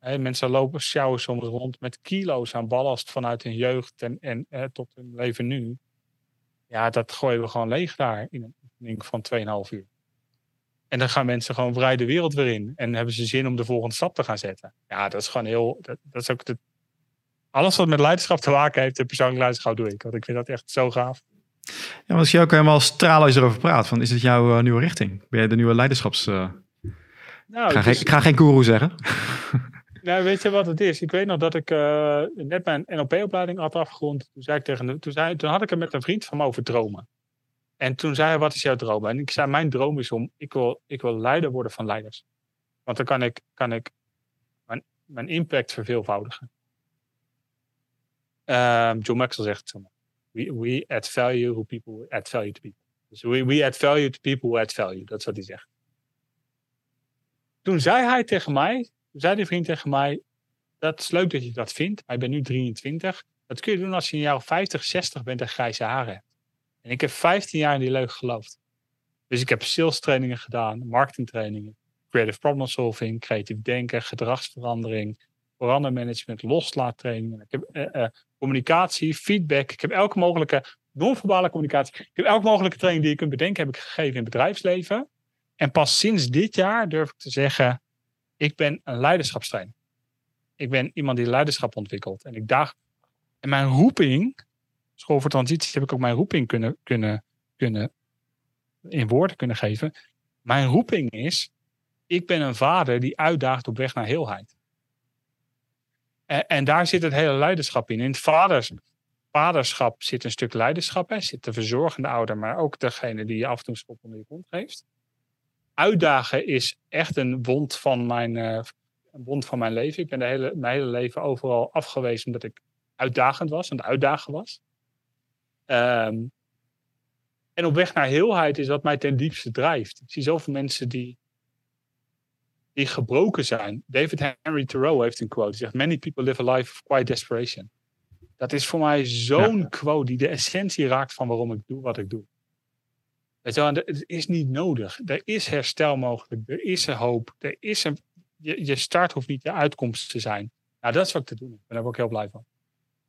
mensen lopen, sjouwen soms rond met kilo's aan ballast vanuit hun jeugd en, en tot hun leven nu. Ja, dat gooien we gewoon leeg daar in een oefening van 2,5 uur. En dan gaan mensen gewoon vrij de wereld weer in. En hebben ze zin om de volgende stap te gaan zetten. Ja, dat is gewoon heel. Dat, dat is ook de, alles wat met leiderschap te maken heeft, de persoonlijk leiderschap doe ik. Want ik vind dat echt zo gaaf. Ja, als je ook helemaal stralen als je erover praat. Van, is het jouw uh, nieuwe richting? Ben jij de nieuwe leiderschaps... Uh... Nou, ik, ga geen, ik ga geen guru zeggen. [laughs] nou, weet je wat het is? Ik weet nog dat ik uh, net mijn NLP-opleiding had afgerond. Toen, zei ik tegen de, toen, zei, toen had ik het met een vriend van me over dromen. En toen zei hij, wat is jouw droom? En ik zei, mijn droom is om, ik wil, ik wil leider worden van leiders. Want dan kan ik, kan ik mijn, mijn impact verveelvoudigen. Um, John Maxwell zegt we, we add value who people add value to people. Dus we, we add value to people who add value. Dat is wat hij zegt. Toen zei hij tegen mij, zei die vriend tegen mij, dat is leuk dat je dat vindt, maar ik ben nu 23. Dat kun je doen als je een jaar of 50, 60 bent en grijze haren hebt. En ik heb 15 jaar in die leugen geloofd. Dus ik heb sales trainingen gedaan, marketing trainingen, creative problem solving, creatief denken, gedragsverandering, verandermanagement, loslaattrainingen. Ik heb eh, eh, communicatie, feedback. Ik heb elke mogelijke non-verbale communicatie. Ik heb elke mogelijke training die je kunt bedenken, heb ik gegeven in het bedrijfsleven. En pas sinds dit jaar durf ik te zeggen, ik ben een leiderschapstrainer. Ik ben iemand die leiderschap ontwikkelt. En ik dacht, en mijn roeping, school voor transitie, heb ik ook mijn roeping kunnen, kunnen, kunnen in woorden kunnen geven. Mijn roeping is, ik ben een vader die uitdaagt op weg naar heelheid. En, daar zit het hele leiderschap in. In het vaders, vaderschap zit een stuk leiderschap. Hè. Zit de verzorgende ouder, maar ook degene die je af en toe onder je kont geeft. Uitdagen is echt een wond van mijn, uh, een wond van mijn leven. Ik ben de hele, mijn hele leven overal afgewezen omdat ik uitdagend was en het uitdagen was. Ehm, en op weg naar heelheid is wat mij ten diepste drijft. Ik zie zoveel mensen die die gebroken zijn. David Henry Thoreau heeft een quote. Die zegt, many people live a life of quiet desperation. Dat is voor mij zo'n quote die de essentie raakt van waarom ik doe wat ik doe. Weet je wel, het is niet nodig. Er is herstel mogelijk. Er is een hoop. Er is een, je, je start hoeft niet je uitkomst te zijn. Nou, dat is wat ik te doen. En daar ben ik ook heel blij van.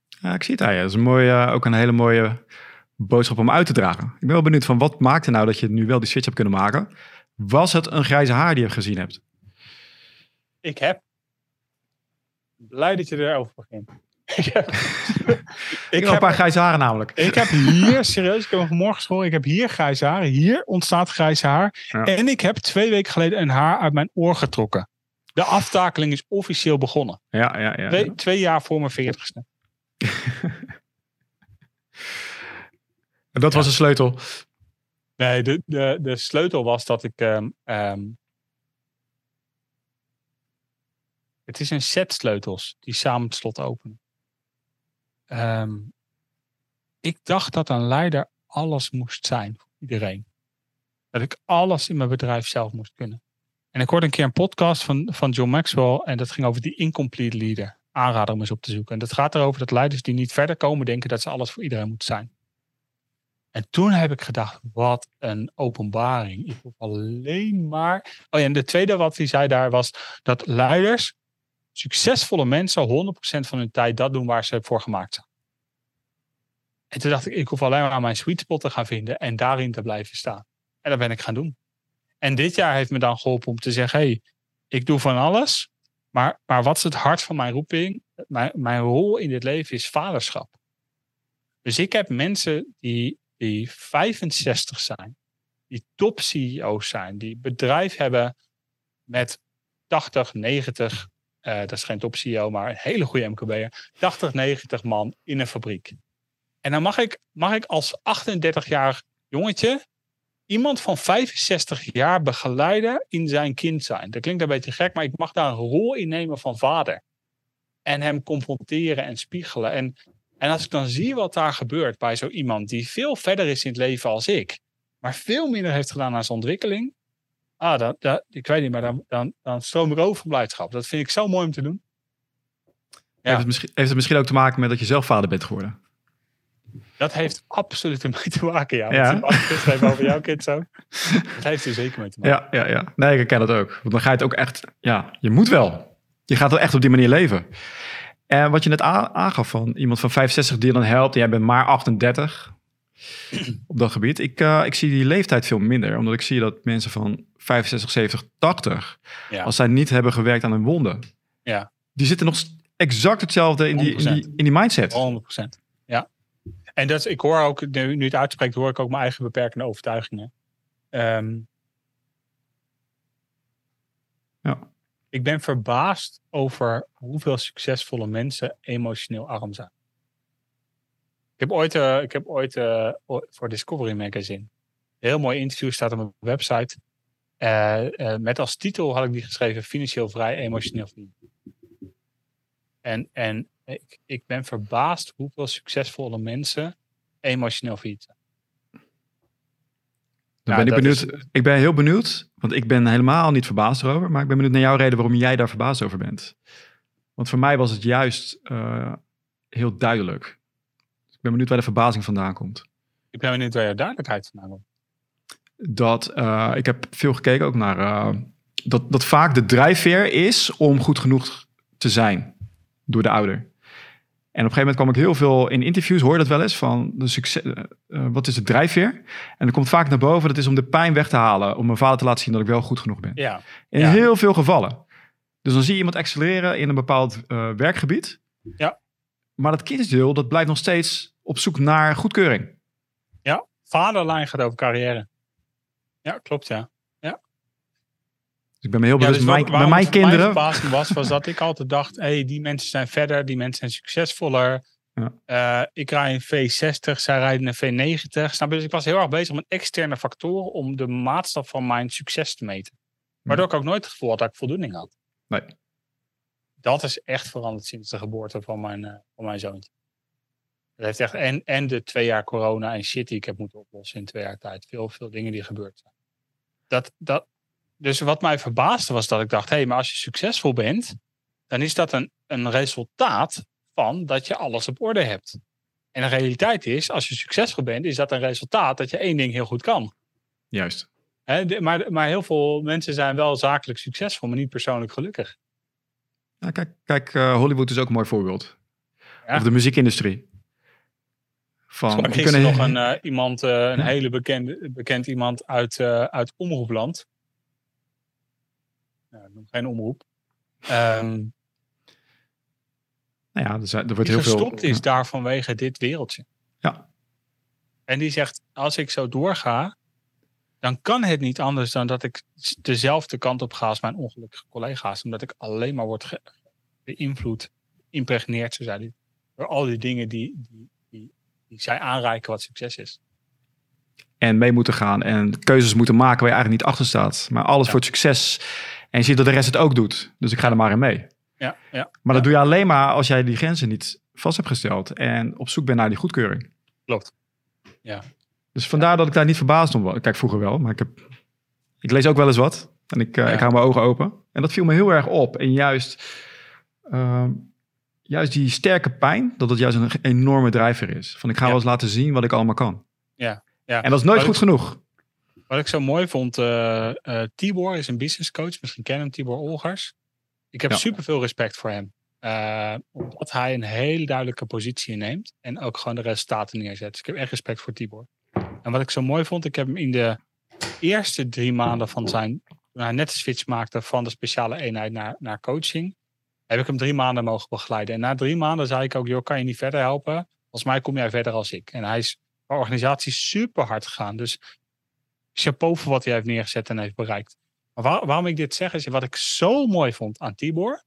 Ja, ik zie het. Dat is een mooie, ook een hele mooie boodschap om uit te dragen. Ik ben wel benieuwd van wat maakte nou dat je nu wel die switch hebt kunnen maken? Was het een grijze haar die je gezien hebt? Ik heb. Blij dat je erover begint. [laughs] ik heb, ik heb een paar grijze haren namelijk. Ik heb hier, serieus, ik heb vanmorgen gesproken. Ik heb hier grijze haren. Hier ontstaat grijze haar. En ik heb twee weken geleden een haar uit mijn oor getrokken. De aftakeling is officieel begonnen. Ja, ja, ja. Twee, twee jaar voor mijn veertigste. en [laughs] dat was de sleutel? Nee, de, de, de sleutel was dat ik um, Het is een set sleutels die samen het slot openen. Ehm, ik dacht dat een leider alles moest zijn voor iedereen. Dat ik alles in mijn bedrijf zelf moest kunnen. En ik hoorde een keer een podcast van, van John Maxwell en dat ging over die incomplete leader. Aanrader om eens op te zoeken. En dat gaat erover dat leiders die niet verder komen denken dat ze alles voor iedereen moeten zijn. En toen heb ik gedacht, wat een openbaring. Ik hoef alleen maar. Oh ja, en de tweede wat hij zei daar was dat leiders succesvolle mensen 100% van hun tijd dat doen waar ze voor gemaakt zijn. En toen dacht ik, ik hoef alleen maar mijn sweet spot te gaan vinden en daarin te blijven staan. En dat ben ik gaan doen. En dit jaar heeft me dan geholpen om te zeggen, hey, ik doe van alles, maar, maar wat is het hart van mijn roeping? Mijn, mijn rol in dit leven is vaderschap. Dus ik heb mensen die, die 65 zijn, die top CEO's zijn, die bedrijf hebben met 80, 90 uh, dat is geen top CEO, maar een hele goede MKB'er. 80, 90 man in een fabriek. En dan mag ik, mag ik als 38-jarig jongetje iemand van 65 jaar begeleiden in zijn kind zijn. Dat klinkt een beetje gek, maar ik mag daar een rol in nemen van vader. En hem confronteren en spiegelen. En, en als ik dan zie wat daar gebeurt bij zo iemand die veel verder is in het leven als ik, maar veel minder heeft gedaan aan zijn ontwikkeling, Ah, dat, dat, ik weet niet, maar dan, dan, dan stroom ik over blijdschap. Dat vind ik zo mooi om te doen. Heeft, het misschien, heeft het misschien ook te maken met dat je zelf vader bent geworden? Dat heeft absoluut ermee te maken, ja. ja. Want over jouw kind zo. Dat heeft er zeker mee te maken. Ja, ja, ja. Nee, ik ken dat ook. Want dan ga je het ook echt... Ja, je moet wel. Je gaat wel echt op die manier leven. En wat je net aangaf van iemand van 65 die je dan helpt... en jij bent maar 38 [clears throat] op dat gebied. Ik, uh, ik zie die leeftijd veel minder. Omdat ik zie dat mensen van 65, 70, 80... als zij niet hebben gewerkt aan hun wonden... Ja. die zitten nog exact hetzelfde in die, in die, in die mindset. 100%. Ja. En dat, ik hoor ook, nu, nu het uitspreekt, hoor ik ook mijn eigen beperkende overtuigingen. Um, ja. Ik ben verbaasd over hoeveel succesvolle mensen emotioneel arm zijn. Ik heb ooit, uh, ik heb ooit uh, voor Discovery Magazine een heel mooi interview staat op mijn website. Uh, met als titel had ik die geschreven: Financieel vrij, emotioneel vrij. En, en ik, ik ben verbaasd hoeveel succesvolle mensen emotioneel failliet zijn. Dan ben ik, benieuwd, ik ben heel benieuwd, want ik ben helemaal niet verbaasd erover, maar ik ben benieuwd naar jouw reden waarom jij daar verbaasd over bent. Want voor mij was het juist uh, heel duidelijk. ik ben benieuwd waar de verbazing vandaan komt. Ik ben benieuwd waar jouw duidelijkheid vandaan komt. Dat, uh, ik heb veel gekeken ook naar, uh, dat, dat vaak de drijfveer is om goed genoeg te zijn door de ouder. En op een gegeven moment kwam ik heel veel in interviews, hoor je dat wel eens, van de succes, uh, wat is het drijfveer? En dan komt vaak naar boven, dat is om de pijn weg te halen, om mijn vader te laten zien dat ik wel goed genoeg ben. Ja. In heel veel gevallen. Dus dan zie je iemand accelereren in een bepaald werkgebied. Ja. Maar dat kindsdeel, dat blijft nog steeds op zoek naar goedkeuring. Ja, vaderlijn gaat over carrière. Ja, klopt ja. Ik ben me heel bewust, ja, dus bij mijn kinderen... Mijn was, was dat ik altijd dacht, hey, die mensen zijn verder, die mensen zijn succesvoller. Ja. Uh, ik rijd een V60, zij rijden een V90. Snap je? Dus ik was heel erg bezig met externe factoren om de maatstaf van mijn succes te meten. Waardoor ik ook nooit het gevoel had dat ik voldoening had. Nee. Dat is echt veranderd sinds de geboorte van mijn, uh, van mijn zoontje. Dat heeft echt, en, en de twee jaar corona en shit die ik heb moeten oplossen in twee jaar tijd. Veel, veel dingen die gebeurd zijn. Dat, dat, dus wat mij verbaasde was dat ik dacht, hé, hey, maar als je succesvol bent, dan is dat een, een resultaat van dat je alles op orde hebt. En de realiteit is, als je succesvol bent, is dat een resultaat dat je één ding heel goed kan. Juist. maar, maar heel veel mensen zijn wel zakelijk succesvol, maar niet persoonlijk gelukkig. Ja, kijk, kijk uh, Hollywood is ook een mooi voorbeeld. Of de muziekindustrie. Van, we kunnen nog [laughs] een, uh, iemand, uh, een hele bekende, bekend iemand uit, uit Omroepland ja, noem geen omroep. Um, nou ja, er, er wordt heel veel. gestopt is daar vanwege dit wereldje. Ja. En die zegt: als ik zo doorga, dan kan het niet anders dan dat ik dezelfde kant op ga als mijn ongelukkige collega's. Omdat ik alleen maar word beïnvloed, impregneerd, zo zei hij, door al die dingen die, die, die, zij aanreiken wat succes is. En mee moeten gaan en keuzes moeten maken waar je eigenlijk niet achter staat. Maar alles voor het succes en je ziet dat de rest het ook doet. Dus ik ga er maar in mee. Ja, ja, maar dat doe je alleen maar als jij die grenzen niet vast hebt gesteld. En op zoek bent naar die goedkeuring. Klopt. Ja. Dus vandaar dat ik daar niet verbaasd om was. Kijk, vroeger wel. Maar ik, heb, ik lees ook wel eens wat. En ik, uh, ik hou mijn ogen open. En dat viel me heel erg op. En juist, uh, juist die sterke pijn, dat het juist een enorme drijver is. Van ik ga wel eens laten zien wat ik allemaal kan. Ja. ja. En dat is nooit goed genoeg. Wat ik zo mooi vond, uh, uh, Tibor is een business coach. Misschien kennen hem, Tibor Olgers. Ik heb ja. super veel respect voor hem. Uh, omdat hij een hele duidelijke positie inneemt. En ook gewoon de resultaten neerzet. Dus ik heb echt respect voor Tibor. En wat ik zo mooi vond, ik heb hem in de eerste drie maanden van zijn... Toen hij net de switch maakte van de speciale eenheid naar, naar coaching. Heb ik hem drie maanden mogen begeleiden. En na drie maanden zei ik ook, joh, kan je niet verder helpen? Volgens mij kom jij verder als ik. En hij is de organisatie super hard gegaan. Dus chapeau voor wat hij heeft neergezet en heeft bereikt. Maar waarom ik dit zeg, is wat ik zo mooi vond aan Tibor.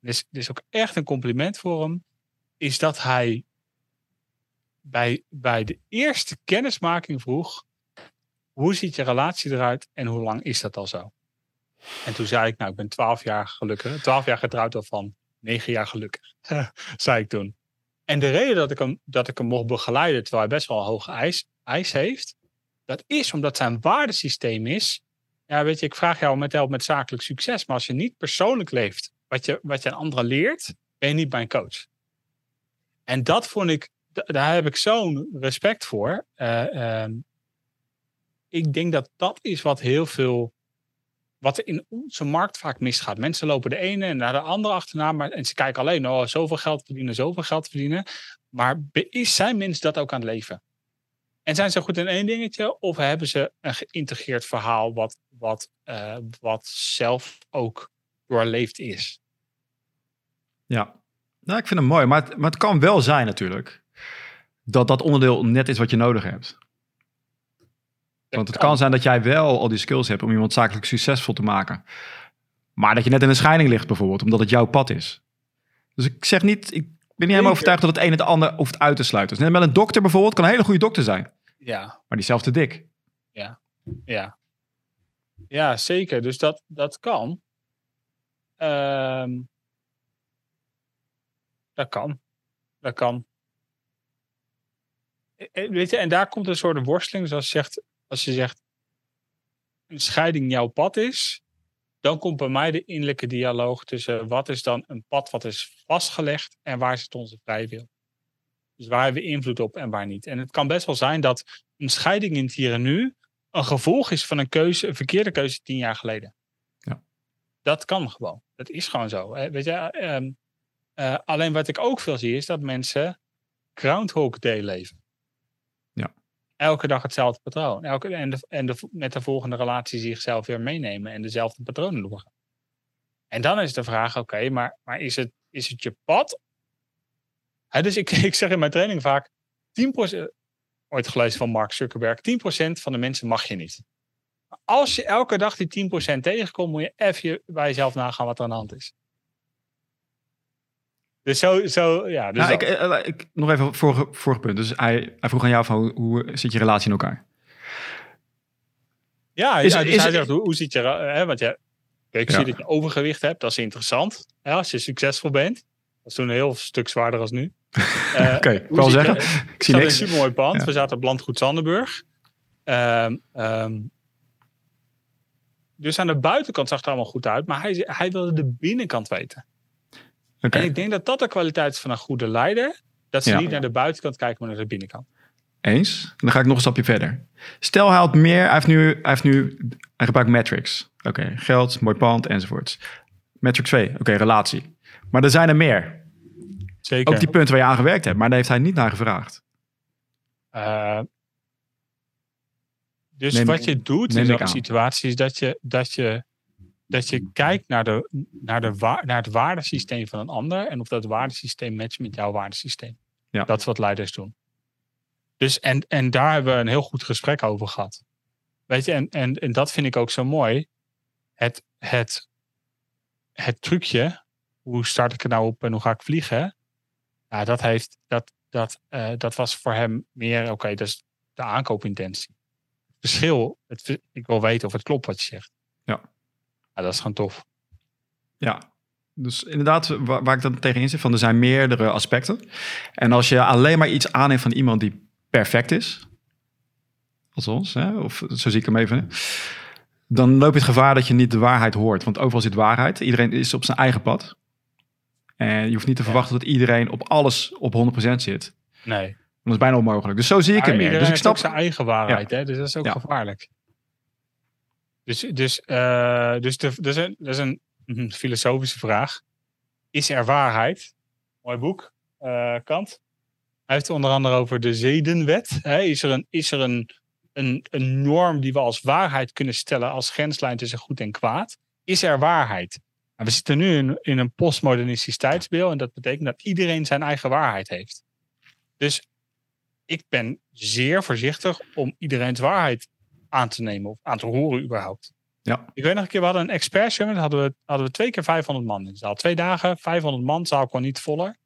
Dit is ook echt een compliment voor hem. Is dat hij bij, bij de eerste kennismaking vroeg: hoe ziet je relatie eruit en hoe lang is dat al zo? En toen zei ik, nou, ik ben twaalf jaar gelukkig. Twaalf jaar getrouwd al van negen jaar gelukkig, [laughs] zei ik toen. En de reden dat ik, hem, dat ik hem mocht begeleiden, terwijl hij best wel een hoge eis, eis heeft, dat is omdat zijn waardesysteem is. Ja, weet je, ik vraag jou met help met zakelijk succes. Maar als je niet persoonlijk leeft wat je, wat je aan anderen leert, ben je niet mijn coach. En dat vond ik, daar heb ik zo'n respect voor. Uh, ik denk dat dat is wat heel veel, wat in onze markt vaak misgaat. Mensen lopen de ene en naar de andere achterna, maar, en ze kijken alleen, oh, zoveel geld verdienen, zoveel geld verdienen. Maar is, zijn mensen dat ook aan het leven? En zijn ze goed in één dingetje? Of hebben ze een geïntegreerd verhaal wat, wat, uh, wat zelf ook doorleefd is? Ja, nou, ik vind het mooi. Maar maar het kan wel zijn natuurlijk dat dat onderdeel net is wat je nodig hebt. Want het kan zijn dat jij wel al die skills hebt om iemand zakelijk succesvol te maken. Maar dat je net in een scheiding ligt bijvoorbeeld, omdat het jouw pad is. Dus ik zeg niet, ik ben niet helemaal overtuigd dat het een het ander hoeft uit te sluiten. Dus net met een dokter bijvoorbeeld, kan een hele goede dokter zijn. Ja. Maar diezelfde dik. Ja, ja. Ja, zeker. Dus dat, dat kan. Um, dat kan. Dat kan. Eh, eh, weet je, en daar komt een soort worsteling. Zoals je zegt, als je zegt een scheiding jouw pad is, dan komt bij mij de innerlijke dialoog tussen wat is dan een pad wat is vastgelegd en waar zit onze vrije wil. Dus waar hebben we invloed op en waar niet. En het kan best wel zijn dat een scheiding in het hier en nu een gevolg is van een keuze, een verkeerde keuze tien jaar geleden. Ja. Dat kan gewoon. Dat is gewoon zo. Weet je, ehm, uh, alleen wat ik ook veel zie is dat mensen Groundhog Day leven. Elke dag hetzelfde patroon. Elke, en de, en de, met de volgende relatie zichzelf weer meenemen en dezelfde patronen doorgaan. En dan is de vraag, oké, maar, maar is, het, is het je pad? dus ik, [laughs] ik zeg in mijn training vaak, 10%, ooit gelezen van Mark Zuckerberg, 10% van de mensen mag je niet. Als je elke dag die 10% tegenkomt, moet je even bij jezelf nagaan wat er aan de hand is. Dus zo, zo ja. Dus nou, ik, eh, ik, nog even vorige, vorige punt. Dus hij, hij vroeg aan jou van hoe, zit je relatie in elkaar? Ja, is, ja dus is, hij zegt, hoe, hoe zit je... Hè, want ja, ik zie dat je overgewicht hebt. Dat is interessant. Ja, als je succesvol bent. Dat is toen een heel stuk zwaarder als nu. uh, [laughs] Oké, ik wel zeggen. ik zie niks. een supermooi pand. We zaten op Landgoed Zandenburg. Um, um, dus aan de buitenkant zag het allemaal goed uit. Maar hij, hij wilde de binnenkant weten. En ik denk dat dat de kwaliteit is van een goede leider. Dat ze niet naar de buitenkant kijken, maar naar de binnenkant. Eens. Dan ga ik nog een stapje verder. Stel, hij had meer. Hij heeft nu. Hij, heeft nu, hij gebruikt metrics. Oké, geld, mooi pand enzovoorts. Metric 2. Oké, relatie. Maar er zijn er meer. Zeker. Ook die punten waar je aan gewerkt hebt. Maar daar heeft hij niet naar gevraagd. Uh, dus wat je doet in zo'n situatie is dat je, dat je dat je kijkt naar, de, naar, de, naar het waardesysteem van een ander en of dat waardesysteem matcht met jouw waardesysteem. Ja. Dat is wat leiders doen. Dus en, en daar hebben we een heel goed gesprek over gehad. Weet je, en, en, en dat vind ik ook zo mooi. Het, het, het trucje, hoe start ik er nou op en hoe ga ik vliegen? Ja, dat, heeft, dat, dat, uh, dat was voor hem meer, oké, okay, dat is de aankoopintentie. Het verschil, het, ik wil weten of het klopt wat je zegt. Ja. Ja, dat is gewoon tof. Ja, dus inderdaad, waar, waar ik dan tegenin zit, van er zijn meerdere aspecten. En als je alleen maar iets aanneemt van iemand die perfect is, als hè, of zo zie ik hem even, dan loop je het gevaar dat je niet de waarheid hoort. Want overal zit waarheid. Iedereen is op zijn eigen pad. En je hoeft niet te verwachten dat iedereen op alles op 100% zit. Nee. Dat is bijna onmogelijk. Dus zo zie ik hem meer. Dus ik snap zijn eigen waarheid, hè? dus dat is ook gevaarlijk. Dus, dus, uh, dus de, dat, is een, is een mhm, filosofische vraag. Is er waarheid? Mooi boek, uh, Kant. Hij heeft het onder andere over de zedenwet. Is er, een, is er een, een, een norm die we als waarheid kunnen stellen als grenslijn tussen goed en kwaad? Is er waarheid? we zitten nu in, in een postmodernistisch tijdsbeeld en dat betekent dat iedereen zijn eigen waarheid heeft. Dus ik ben zeer voorzichtig om iedereen's waarheid aan te nemen of aan te horen überhaupt. Ja. Ik weet nog een keer, we hadden een expert summit, hadden we, hadden we twee keer 500 man in de zaal. Twee dagen, 500 man, zaal kwam niet voller.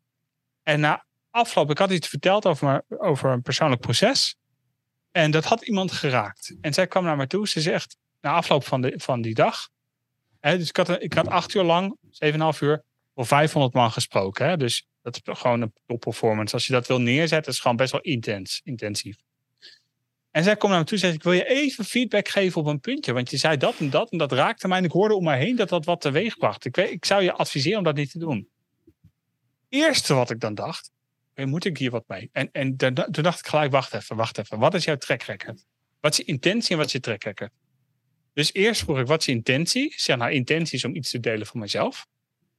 En na afloop, ik had iets verteld over, over een persoonlijk proces. En dat had iemand geraakt. En zij kwam naar me toe, ze zegt, na afloop van, de, van die dag. Hè, dus ik had, ik had acht uur lang, 7,5 uur, voor 500 man gesproken. Hè, dus dat is gewoon een top performance. Als je dat wil neerzetten, is gewoon best wel intens, intensief. En zij komt naar me toe en zegt: Ik wil je even feedback geven op een puntje. Want je zei dat en dat en dat raakte mij. En ik hoorde om mij heen dat dat wat teweeg bracht. Ik, weet, ik zou je adviseren om dat niet te doen. eerste wat ik dan dacht, moet ik hier wat mee? En, en toen dacht ik gelijk, wacht even, wacht even. Wat is jouw track record? Wat is je intentie en wat is je track record? Dus eerst vroeg ik, wat is je intentie? Zeg nou, intentie is om iets te delen van mezelf.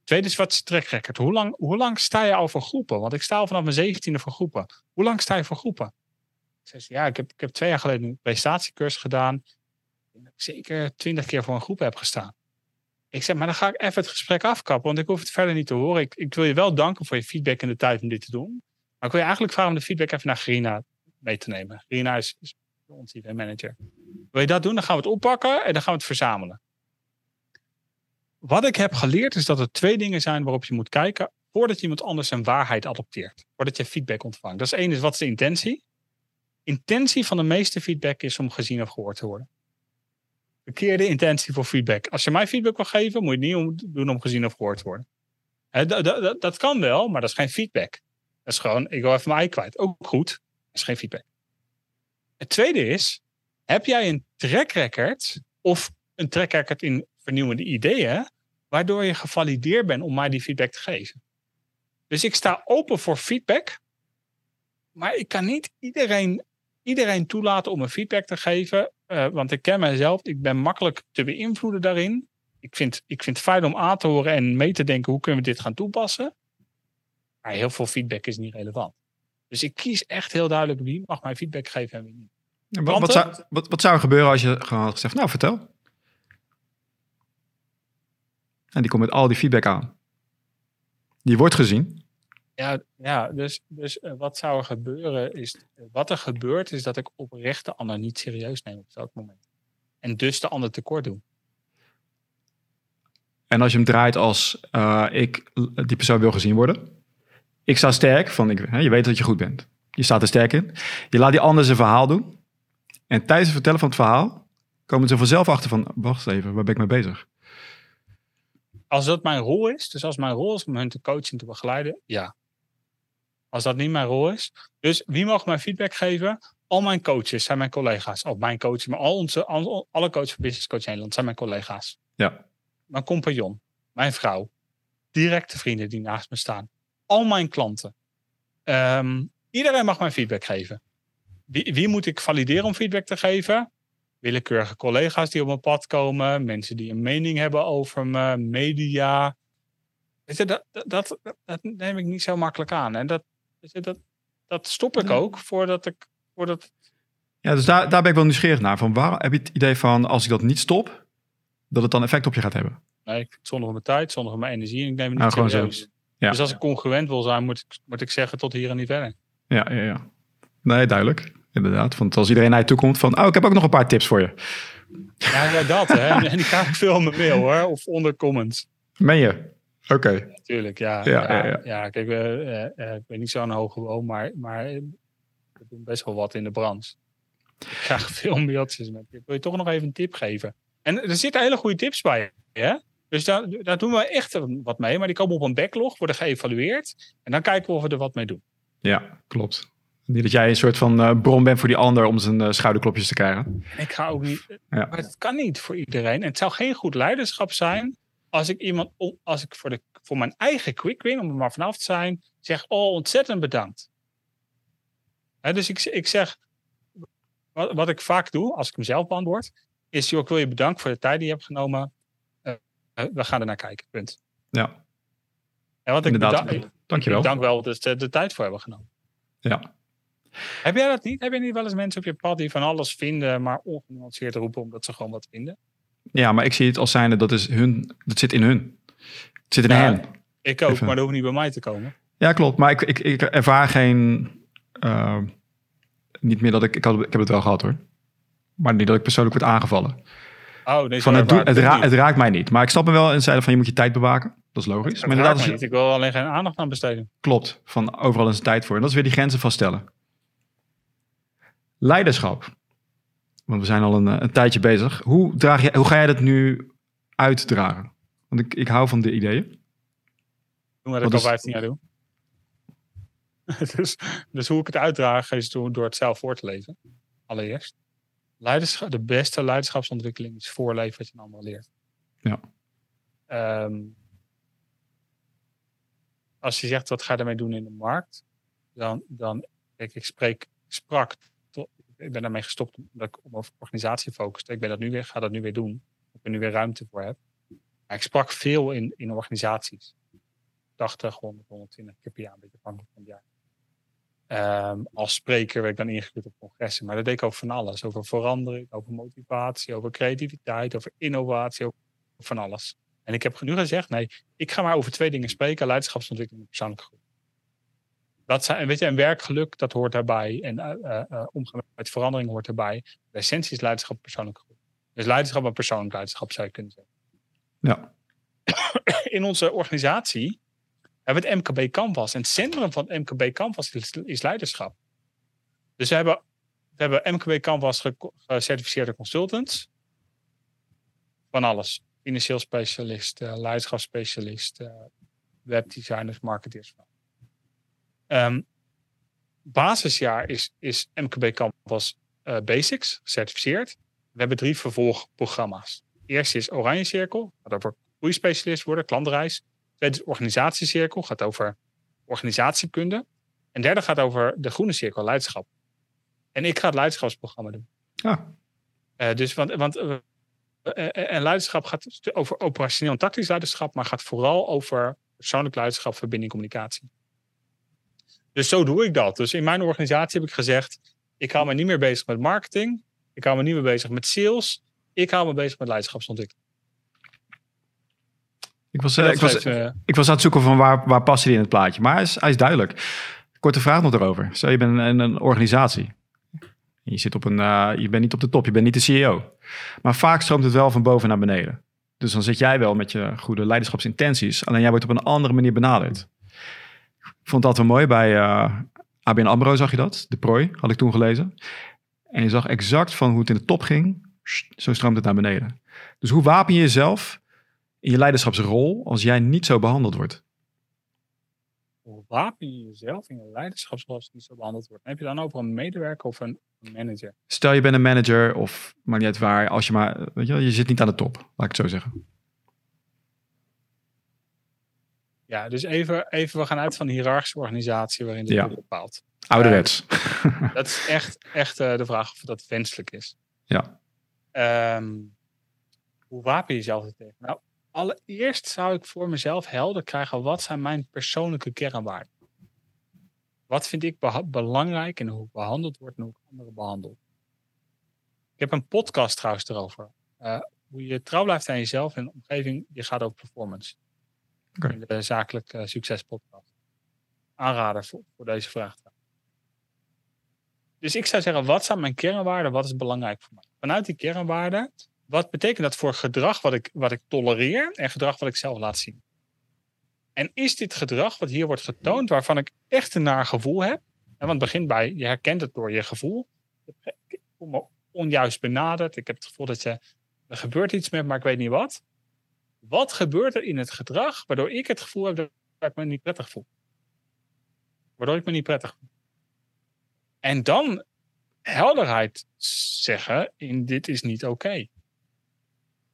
Tweede is, wat is je track record? Hoe lang, hoe lang sta je al voor groepen? Want ik sta al vanaf mijn zeventiende voor groepen. Hoe lang sta je voor groepen? Zei, ja, ik heb, ik heb twee jaar geleden een prestatiecursus gedaan. Zeker twintig keer voor een groep heb gestaan. Ik zeg, maar dan ga ik even het gesprek afkappen, want ik hoef het verder niet te horen. Ik, ik wil je wel danken voor je feedback en de tijd om dit te doen. Maar ik wil je eigenlijk vragen om de feedback even naar Grina mee te nemen. Grina is, is onze manager. Wil je dat doen? Dan gaan we het oppakken en dan gaan we het verzamelen. Wat ik heb geleerd is dat er twee dingen zijn waarop je moet kijken voordat iemand anders zijn waarheid adopteert. Voordat je feedback ontvangt. Dat is één, is wat is de intentie? Intentie van de meeste feedback is om gezien of gehoord te worden. Verkeerde intentie voor feedback. Als je mij feedback wil geven, moet je het niet doen om gezien of gehoord te worden. dat, kan wel, maar dat is geen feedback. Dat is gewoon, ik wil even mijn kwijt. Ook goed, dat is geen feedback. Het tweede is, heb jij een track record of een track record in vernieuwende ideeën, waardoor je gevalideerd bent om mij die feedback te geven? Dus ik sta open voor feedback, maar ik kan niet iedereen, iedereen toelaten om een feedback te geven, uh, want ik ken mezelf, ik ben makkelijk te beïnvloeden daarin. Ik vind, ik vind het fijn om aan te horen en mee te denken hoe kunnen we dit gaan toepassen. Maar heel veel feedback is niet relevant. Dus ik kies echt heel duidelijk wie mag mij feedback geven en wie niet. wat, wat, zou, wat, wat, zou er gebeuren als je gewoon had gezegd, nou vertel. En die komt met al die feedback aan. Die wordt gezien. Ja, ja dus, dus uh, wat zou er gebeuren is, wat er gebeurt is dat ik oprecht de ander niet serieus neem op dat moment. En dus de ander tekort doe. En als je hem draait als uh, ik die persoon wil gezien worden, ik sta sterk, van ik, hè, je weet dat je goed bent. Je staat er sterk in. Je laat die ander zijn verhaal doen. En tijdens het vertellen van het verhaal komen ze vanzelf achter van, wacht even, waar ben ik mee bezig? Als dat mijn rol is, dus als mijn rol is om hun te coachen en te begeleiden, ja. Als dat niet mijn rol is. Dus wie mag mij feedback geven? Al mijn coaches zijn mijn collega's. Al mijn coaches, maar al onze, alle coaches van Business Coach Nederland zijn mijn collega's. Ja. Mijn compagnon, mijn vrouw, directe vrienden die naast me staan al mijn klanten. Um, iedereen mag mij feedback geven. Wie, wie, moet ik valideren om feedback te geven? Willekeurige collega's die op mijn pad komen, mensen die een mening hebben over me, media. Weet je, dat, dat, dat, neem ik niet zo makkelijk aan. En dat, dat, dat stop ik ook voordat ik. Voordat... Ja, dus daar, daar ben ik wel nieuwsgierig naar. Van waar heb je het idee van als ik dat niet stop, dat het dan effect op je gaat hebben? Nee, zonder mijn tijd, zonder mijn energie. En ik neem het niet nou, serieus. Zo. Dus als ik congruent wil zijn, moet ik, moet ik zeggen tot hier en niet verder. Ja, ja, ja. Nee, duidelijk. Inderdaad. Want als iedereen naar je toe komt van, oh, ik heb ook nog een paar tips voor je. Ja, ja dat hè. [laughs] En die krijg ik veel in mijn mail hoor. Of onder comments. Meen je? Oké. Natuurlijk, ja. Ja, ja, ja. ja kijk, uh, uh, ik ben niet zo'n hoge woon, maar, maar we doen best wel wat in de branche. Ik krijg [laughs] veel mailtjes met, wil je toch nog even een tip geven? En er zitten hele goede tips bij, hè? Dus daar, daar doen we echt wat mee. Maar die komen op een backlog, worden geëvalueerd. En dan kijken we of we er wat mee doen. Ja, klopt. Niet dat jij een soort van uh, bron bent voor die ander om zijn uh, schouderklopjes te krijgen. Ik ga ook niet. Ja. Maar het kan niet voor iedereen. En het zou geen goed leiderschap zijn als ik iemand, als ik voor, de, voor mijn eigen quick win, om er maar vanaf te zijn, zeg: Oh, ontzettend bedankt. dus ik, ik zeg, wat, wat ik vaak doe als ik mezelf beantwoord, is: joh, ik wil je bedanken voor de tijd die je hebt genomen. Eh, we gaan er naar kijken, punt. Ja. En wat ik Inderdaad. Bedank, Dankjewel. Ik dank wel dat ze de tijd voor hebben genomen. Ja. Heb jij dat niet? Heb je niet wel eens mensen op je pad die van alles vinden, maar ongenuanceerd roepen omdat ze gewoon wat vinden? Ja, maar ik zie het als zijnde, dat is hun, dat zit in hun. Het zit in hen. Ik ook, maar dat hoeft niet bij mij te komen. Ja, klopt. Maar ik, ik, ik ervaar geen, uh, niet meer dat ik, ik, had, ik heb het wel gehad hoor. Maar niet dat ik persoonlijk word aangevallen. Oh, nee, van het, het, het, raakt mij niet. Maar ik snap me wel in zijde van je moet je tijd bewaken. Dat is logisch. maar inderdaad, als je... niet. Ik wil alleen geen aandacht aan besteden. Klopt. Van overal is tijd voor. En dat is weer die grenzen vaststellen. Leiderschap. Want we zijn al een, een tijdje bezig. Hoe, draag je, hoe ga jij dat nu uitdragen? Want ik, ik hou van de ideeën. Doen we dat ik al 15 jaar doe. [laughs] dus, dus hoe ik het uitdraag is door het zelf voor te leven. Allereerst leiderschap, de beste leiderschapsontwikkeling is voorleven wat je een ander leert. Ja. Um, als je zegt wat ga je ermee doen in de markt, dan, dan kijk, ik spreek, sprak, ik ben daarmee gestopt omdat ik op organisatie focuste. Ik ben dat nu weer, ga dat nu weer doen. Ik er nu weer ruimte voor heb. Maar ik sprak veel in, in organisaties. 80, 100, 120 keer per jaar, een beetje afhankelijk van het jaar. Ehm, als spreker werd ik dan ingehuurd op congressen. Maar dat deed ik over van alles. Over verandering, over motivatie, over creativiteit, over innovatie, over van alles. En ik heb nu gezegd, nee, ik ga maar over twee dingen spreken. Leiderschapsontwikkeling en persoonlijke groei. Dat zijn, weet je, en werkgeluk, dat hoort daarbij. En uh, uh, omgaan met verandering hoort erbij. De essentie is leiderschap en persoonlijke groei. Dus leiderschap en persoonlijk leiderschap zou je kunnen zeggen. Ja. [coughs] In onze organisatie hebben we het MKB Canvas. En het centrum van het MKB Canvas is, leiderschap. Dus we hebben, we hebben MKB Canvas gecertificeerde consultants. Van alles. Financieel specialist, uh, leiderschapsspecialist, uh, webdesigners, marketeers. Um, basisjaar is, is MKB Canvas uh, Basics, gecertificeerd. We hebben drie vervolgprogramma's. Eerst is Oranje Cirkel, gaat over groeispecialist worden, klantreis. Tweede is organisatiecirkel, gaat over organisatiekunde. En derde gaat over de groene cirkel, leiderschap. En ik ga het leiderschapsprogramma doen. Ja. Uh, dus, want, want uh, en leiderschap gaat over operationeel en tactisch leiderschap, maar gaat vooral over persoonlijk leiderschap, verbinding, communicatie. Dus zo doe ik dat. Dus in mijn organisatie heb ik gezegd, ik hou me niet meer bezig met marketing. Ik hou me niet meer bezig met sales. Ik hou me bezig met leiderschapsontwikkeling. Ik was, uh, ik, was, uh, ik was aan het zoeken van waar, waar past hij in het plaatje. Maar hij is, hij is duidelijk. Korte vraag nog erover. Stel, je bent een, een organisatie. Je, zit op een, uh, je bent niet op de top, je bent niet de CEO. Maar vaak stroomt het wel van boven naar beneden. Dus dan zit jij wel met je goede leiderschapsintenties. Alleen jij wordt op een andere manier benaderd. Ik vond dat wel mooi. Bij ABN AMRO zag je dat. De prooi had ik toen gelezen. En je zag exact van hoe het in de top ging. Zo stroomt het naar beneden. Dus hoe wapen je jezelf in je leiderschapsrol als jij niet zo behandeld wordt? Hoe wapen je jezelf in je leiderschapsrol als je niet zo behandeld wordt? heb je dan over een medewerker of een manager? Stel je bent een manager of maar niet waar, als je maar, weet je, je zit niet aan de top, laat ik het zo zeggen. Ja, dus even, even we gaan uit van een hiërarchische organisatie waarin dit ja. wordt bepaald. Ouderwets. Uh, dat is echt, echt uh, de vraag of dat wenselijk is. Ja. Um, hoe wapen je jezelf er tegen? Nou, allereerst zou ik voor mezelf helder krijgen, wat zijn mijn persoonlijke kernwaarden? Wat vind ik belangrijk en hoe ik behandeld word en hoe ik anderen behandel? Ik heb een podcast trouwens erover. Uh, hoe je trouw blijft aan jezelf en omgeving, die gaat over performance. In de zakelijk succespodcast. Aanrader voor, deze vraag. Dus ik zou zeggen, wat zijn mijn kernwaarden? Wat is belangrijk voor mij? Vanuit die kernwaarden wat betekent dat voor gedrag wat ik, wat ik tolereer en gedrag wat ik zelf laat zien? En is dit gedrag wat hier wordt getoond, waarvan ik echt een naar gevoel heb? want het begint bij, je herkent het door je gevoel. Ik voel me onjuist benaderd. Ik heb het gevoel dat je, er gebeurt iets met, maar ik weet niet wat. Wat gebeurt er in het gedrag waardoor ik het gevoel heb dat ik me niet prettig voel? Waardoor ik me niet prettig voel. En dan helderheid zeggen in dit is niet oké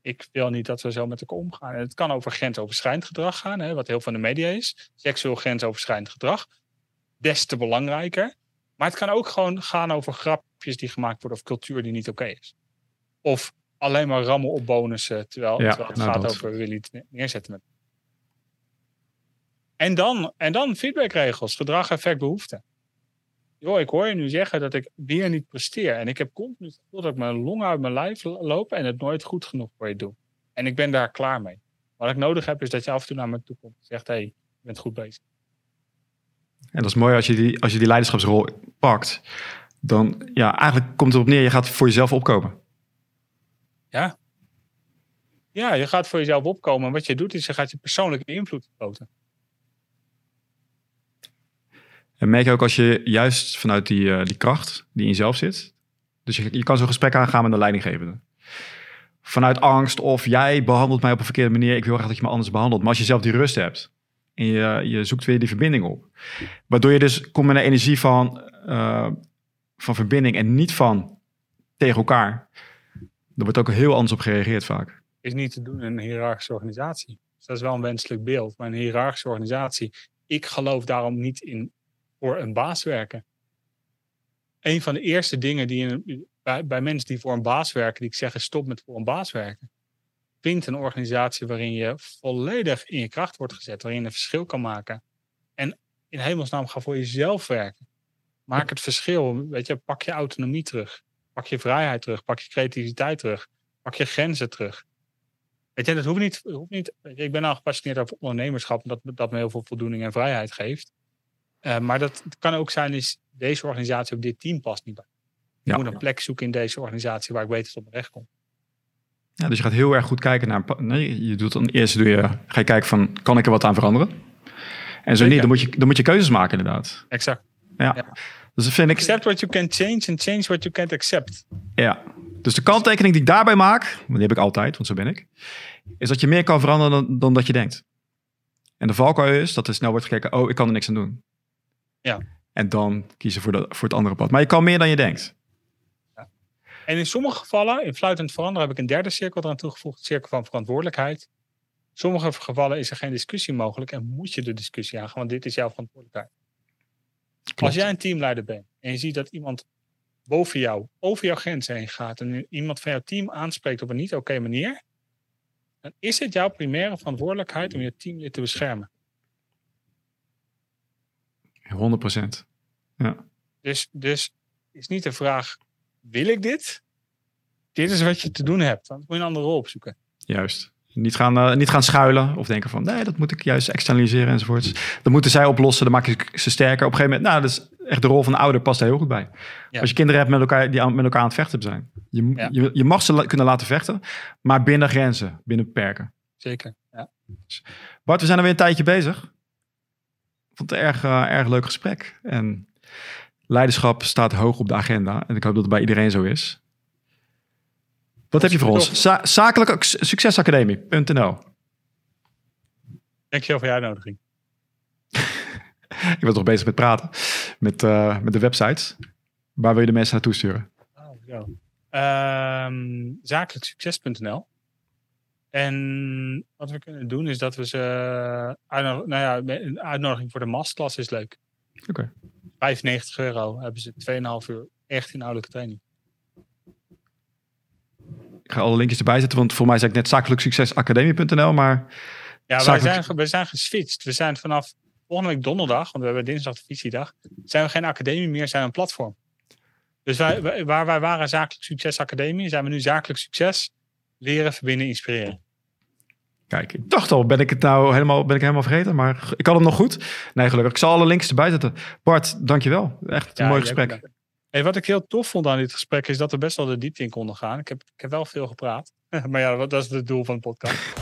ik wil niet dat we zo met elkaar omgaan. En het kan over grensoverschrijdend gedrag gaan, hè, wat heel van de media is. Seksueel grensoverschrijdend gedrag. Des te belangrijker. Maar het kan ook gewoon gaan over grapjes die gemaakt worden of cultuur die niet oké is. Of alleen maar rammen op bonussen, terwijl, terwijl het nou gaat over wil iets neerzetten met. En dan, en dan feedbackregels, gedrag, effect, behoefte joh, ik hoor je nu zeggen dat ik weer niet presteer. En ik heb continu het gevoel dat ik mijn long uit mijn lijf loop en het nooit goed genoeg voor je doe. En ik ben daar klaar mee. Wat ik nodig heb is dat je af en toe naar me toe komt en zegt, hé, hey, je bent goed bezig. En dat is mooi als je die, als je die leiderschapsrol pakt. Dan, ja, eigenlijk komt het op neer, je gaat voor jezelf opkomen. Ja. Ja, je gaat voor jezelf opkomen. En wat je doet is, je gaat je persoonlijke invloed vergroten. En merk je ook als je juist vanuit die, uh, die kracht die in jezelf zit. Dus je, je kan zo'n gesprek aangaan met de leidinggevende. Vanuit angst of jij behandelt mij op een verkeerde manier. Ik wil graag dat je me anders behandelt. Maar als je zelf die rust hebt en je, je zoekt weer die verbinding op. Waardoor je dus komt met een energie van, uh, van verbinding en niet van tegen elkaar. Er wordt ook heel anders op gereageerd vaak. Is niet te doen in een hiërarchische organisatie. Dus dat is wel een wenselijk beeld. Maar een hiërarchische organisatie ik geloof daarom niet in voor een baas werken. Een van de eerste dingen die in, bij, mensen die voor een baas werken, die ik zeg, stop met voor een baas werken. Vind een organisatie waarin je volledig in je kracht wordt gezet, waarin je een verschil kan maken. En in hemelsnaam ga voor jezelf werken. Maak het verschil. Weet je, pak je autonomie terug. Pak je vrijheid terug. Pak je creativiteit terug. Pak je grenzen terug. Weet je, dat hoeft niet. Hoeft niet ik ben al gepassioneerd over ondernemerschap. Dat, dat me heel veel voldoening en vrijheid geeft. Uh, maar dat kan ook zijn, is deze organisatie op dit team past niet bij. Je moet een plek zoeken in deze organisatie waar ik het op recht komt. Ja, dus je gaat heel erg goed kijken naar. Nee, je doet dan eerst doe je, ga je kijken van kan ik er wat aan veranderen? En zo niet, dan moet, je, dan moet je keuzes maken, inderdaad. Exact. Ja. ja. Dus dat vind ik. Accept what you can change and change what you can't accept. Ja. Dus de kanttekening die ik daarbij maak, die heb ik altijd, want zo ben ik, is dat je meer kan veranderen dan, dan dat je denkt. En de valkuil is dat er snel wordt gekeken, oh, ik kan er niks aan doen. Ja. En dan kiezen voor, de, voor het andere pad. Maar je kan meer dan je denkt. Ja. En in sommige gevallen, in fluitend veranderen, heb ik een derde cirkel eraan toegevoegd, cirkel van verantwoordelijkheid. In sommige gevallen is er geen discussie mogelijk en moet je de discussie aangaan, want dit is jouw verantwoordelijkheid. Als jij een teamleider bent en je ziet dat iemand boven jou, over jouw grenzen heen gaat en iemand van jouw team aanspreekt op een niet oké manier, dan is het jouw primaire verantwoordelijkheid om je teamlid te beschermen. 100 procent. Ja. Dus, dus is niet de vraag: wil ik dit? Dit is wat je te doen hebt. Dan moet je een andere rol opzoeken. Juist. Niet gaan, uh, niet gaan schuilen of denken van nee, dat moet ik juist externaliseren enzovoorts. Dat moeten zij oplossen, dan maak ik ze sterker. Op een gegeven moment, nou, dat is echt de rol van de ouder past er heel goed bij. Als je kinderen hebt met elkaar, die aan, met elkaar aan het vechten zijn. Je, je, je, mag ze kunnen laten vechten, maar binnen grenzen, binnen beperken. Zeker, ja. Bart, we zijn er weer een tijdje bezig. Ik vond het een erg, uh, erg leuk gesprek. En leiderschap staat hoog op de agenda. En ik hoop dat het bij iedereen zo is. Wat heb je voor ons? Za zakelijke succesacademie.nl Dankjewel voor je uitnodiging. [laughs] ik ben toch bezig met praten. Met, uh, met de websites. Waar wil je de mensen naartoe sturen? Oh, ja. Um, zakelijksucces.nl En wat we kunnen doen is dat we ze... nou ja, een uitnodiging voor de masterclass is leuk. Oké. Okay. 95 euro hebben ze 2,5 uur echt inhoudelijke training. Ik ga alle linkjes erbij zetten, want voor mij zei ik net zakelijksuccesacademie.nl, maar... Ja, wij zijn, wij zijn geswitcht. We zijn vanaf volgende week donderdag, want we hebben dinsdag de visiedag, zijn we geen academie meer, zijn we een platform. Dus wij, waar wij waren Zakelijk Succes Academie, zijn we nu Zakelijk Succes leren, verbinden, inspireren. Kijk, ik dacht al, ben ik het nou helemaal, ben ik helemaal vergeten, maar ik had hem nog goed. Nee, gelukkig. Ik zal alle links erbij zetten. Bart, dankjewel. Echt een mooi gesprek. Hey, wat ik heel tof vond aan dit gesprek is dat we best wel de diepte in konden gaan. Ik heb, ik heb wel veel gepraat. [laughs] maar ja, dat is het doel van de podcast.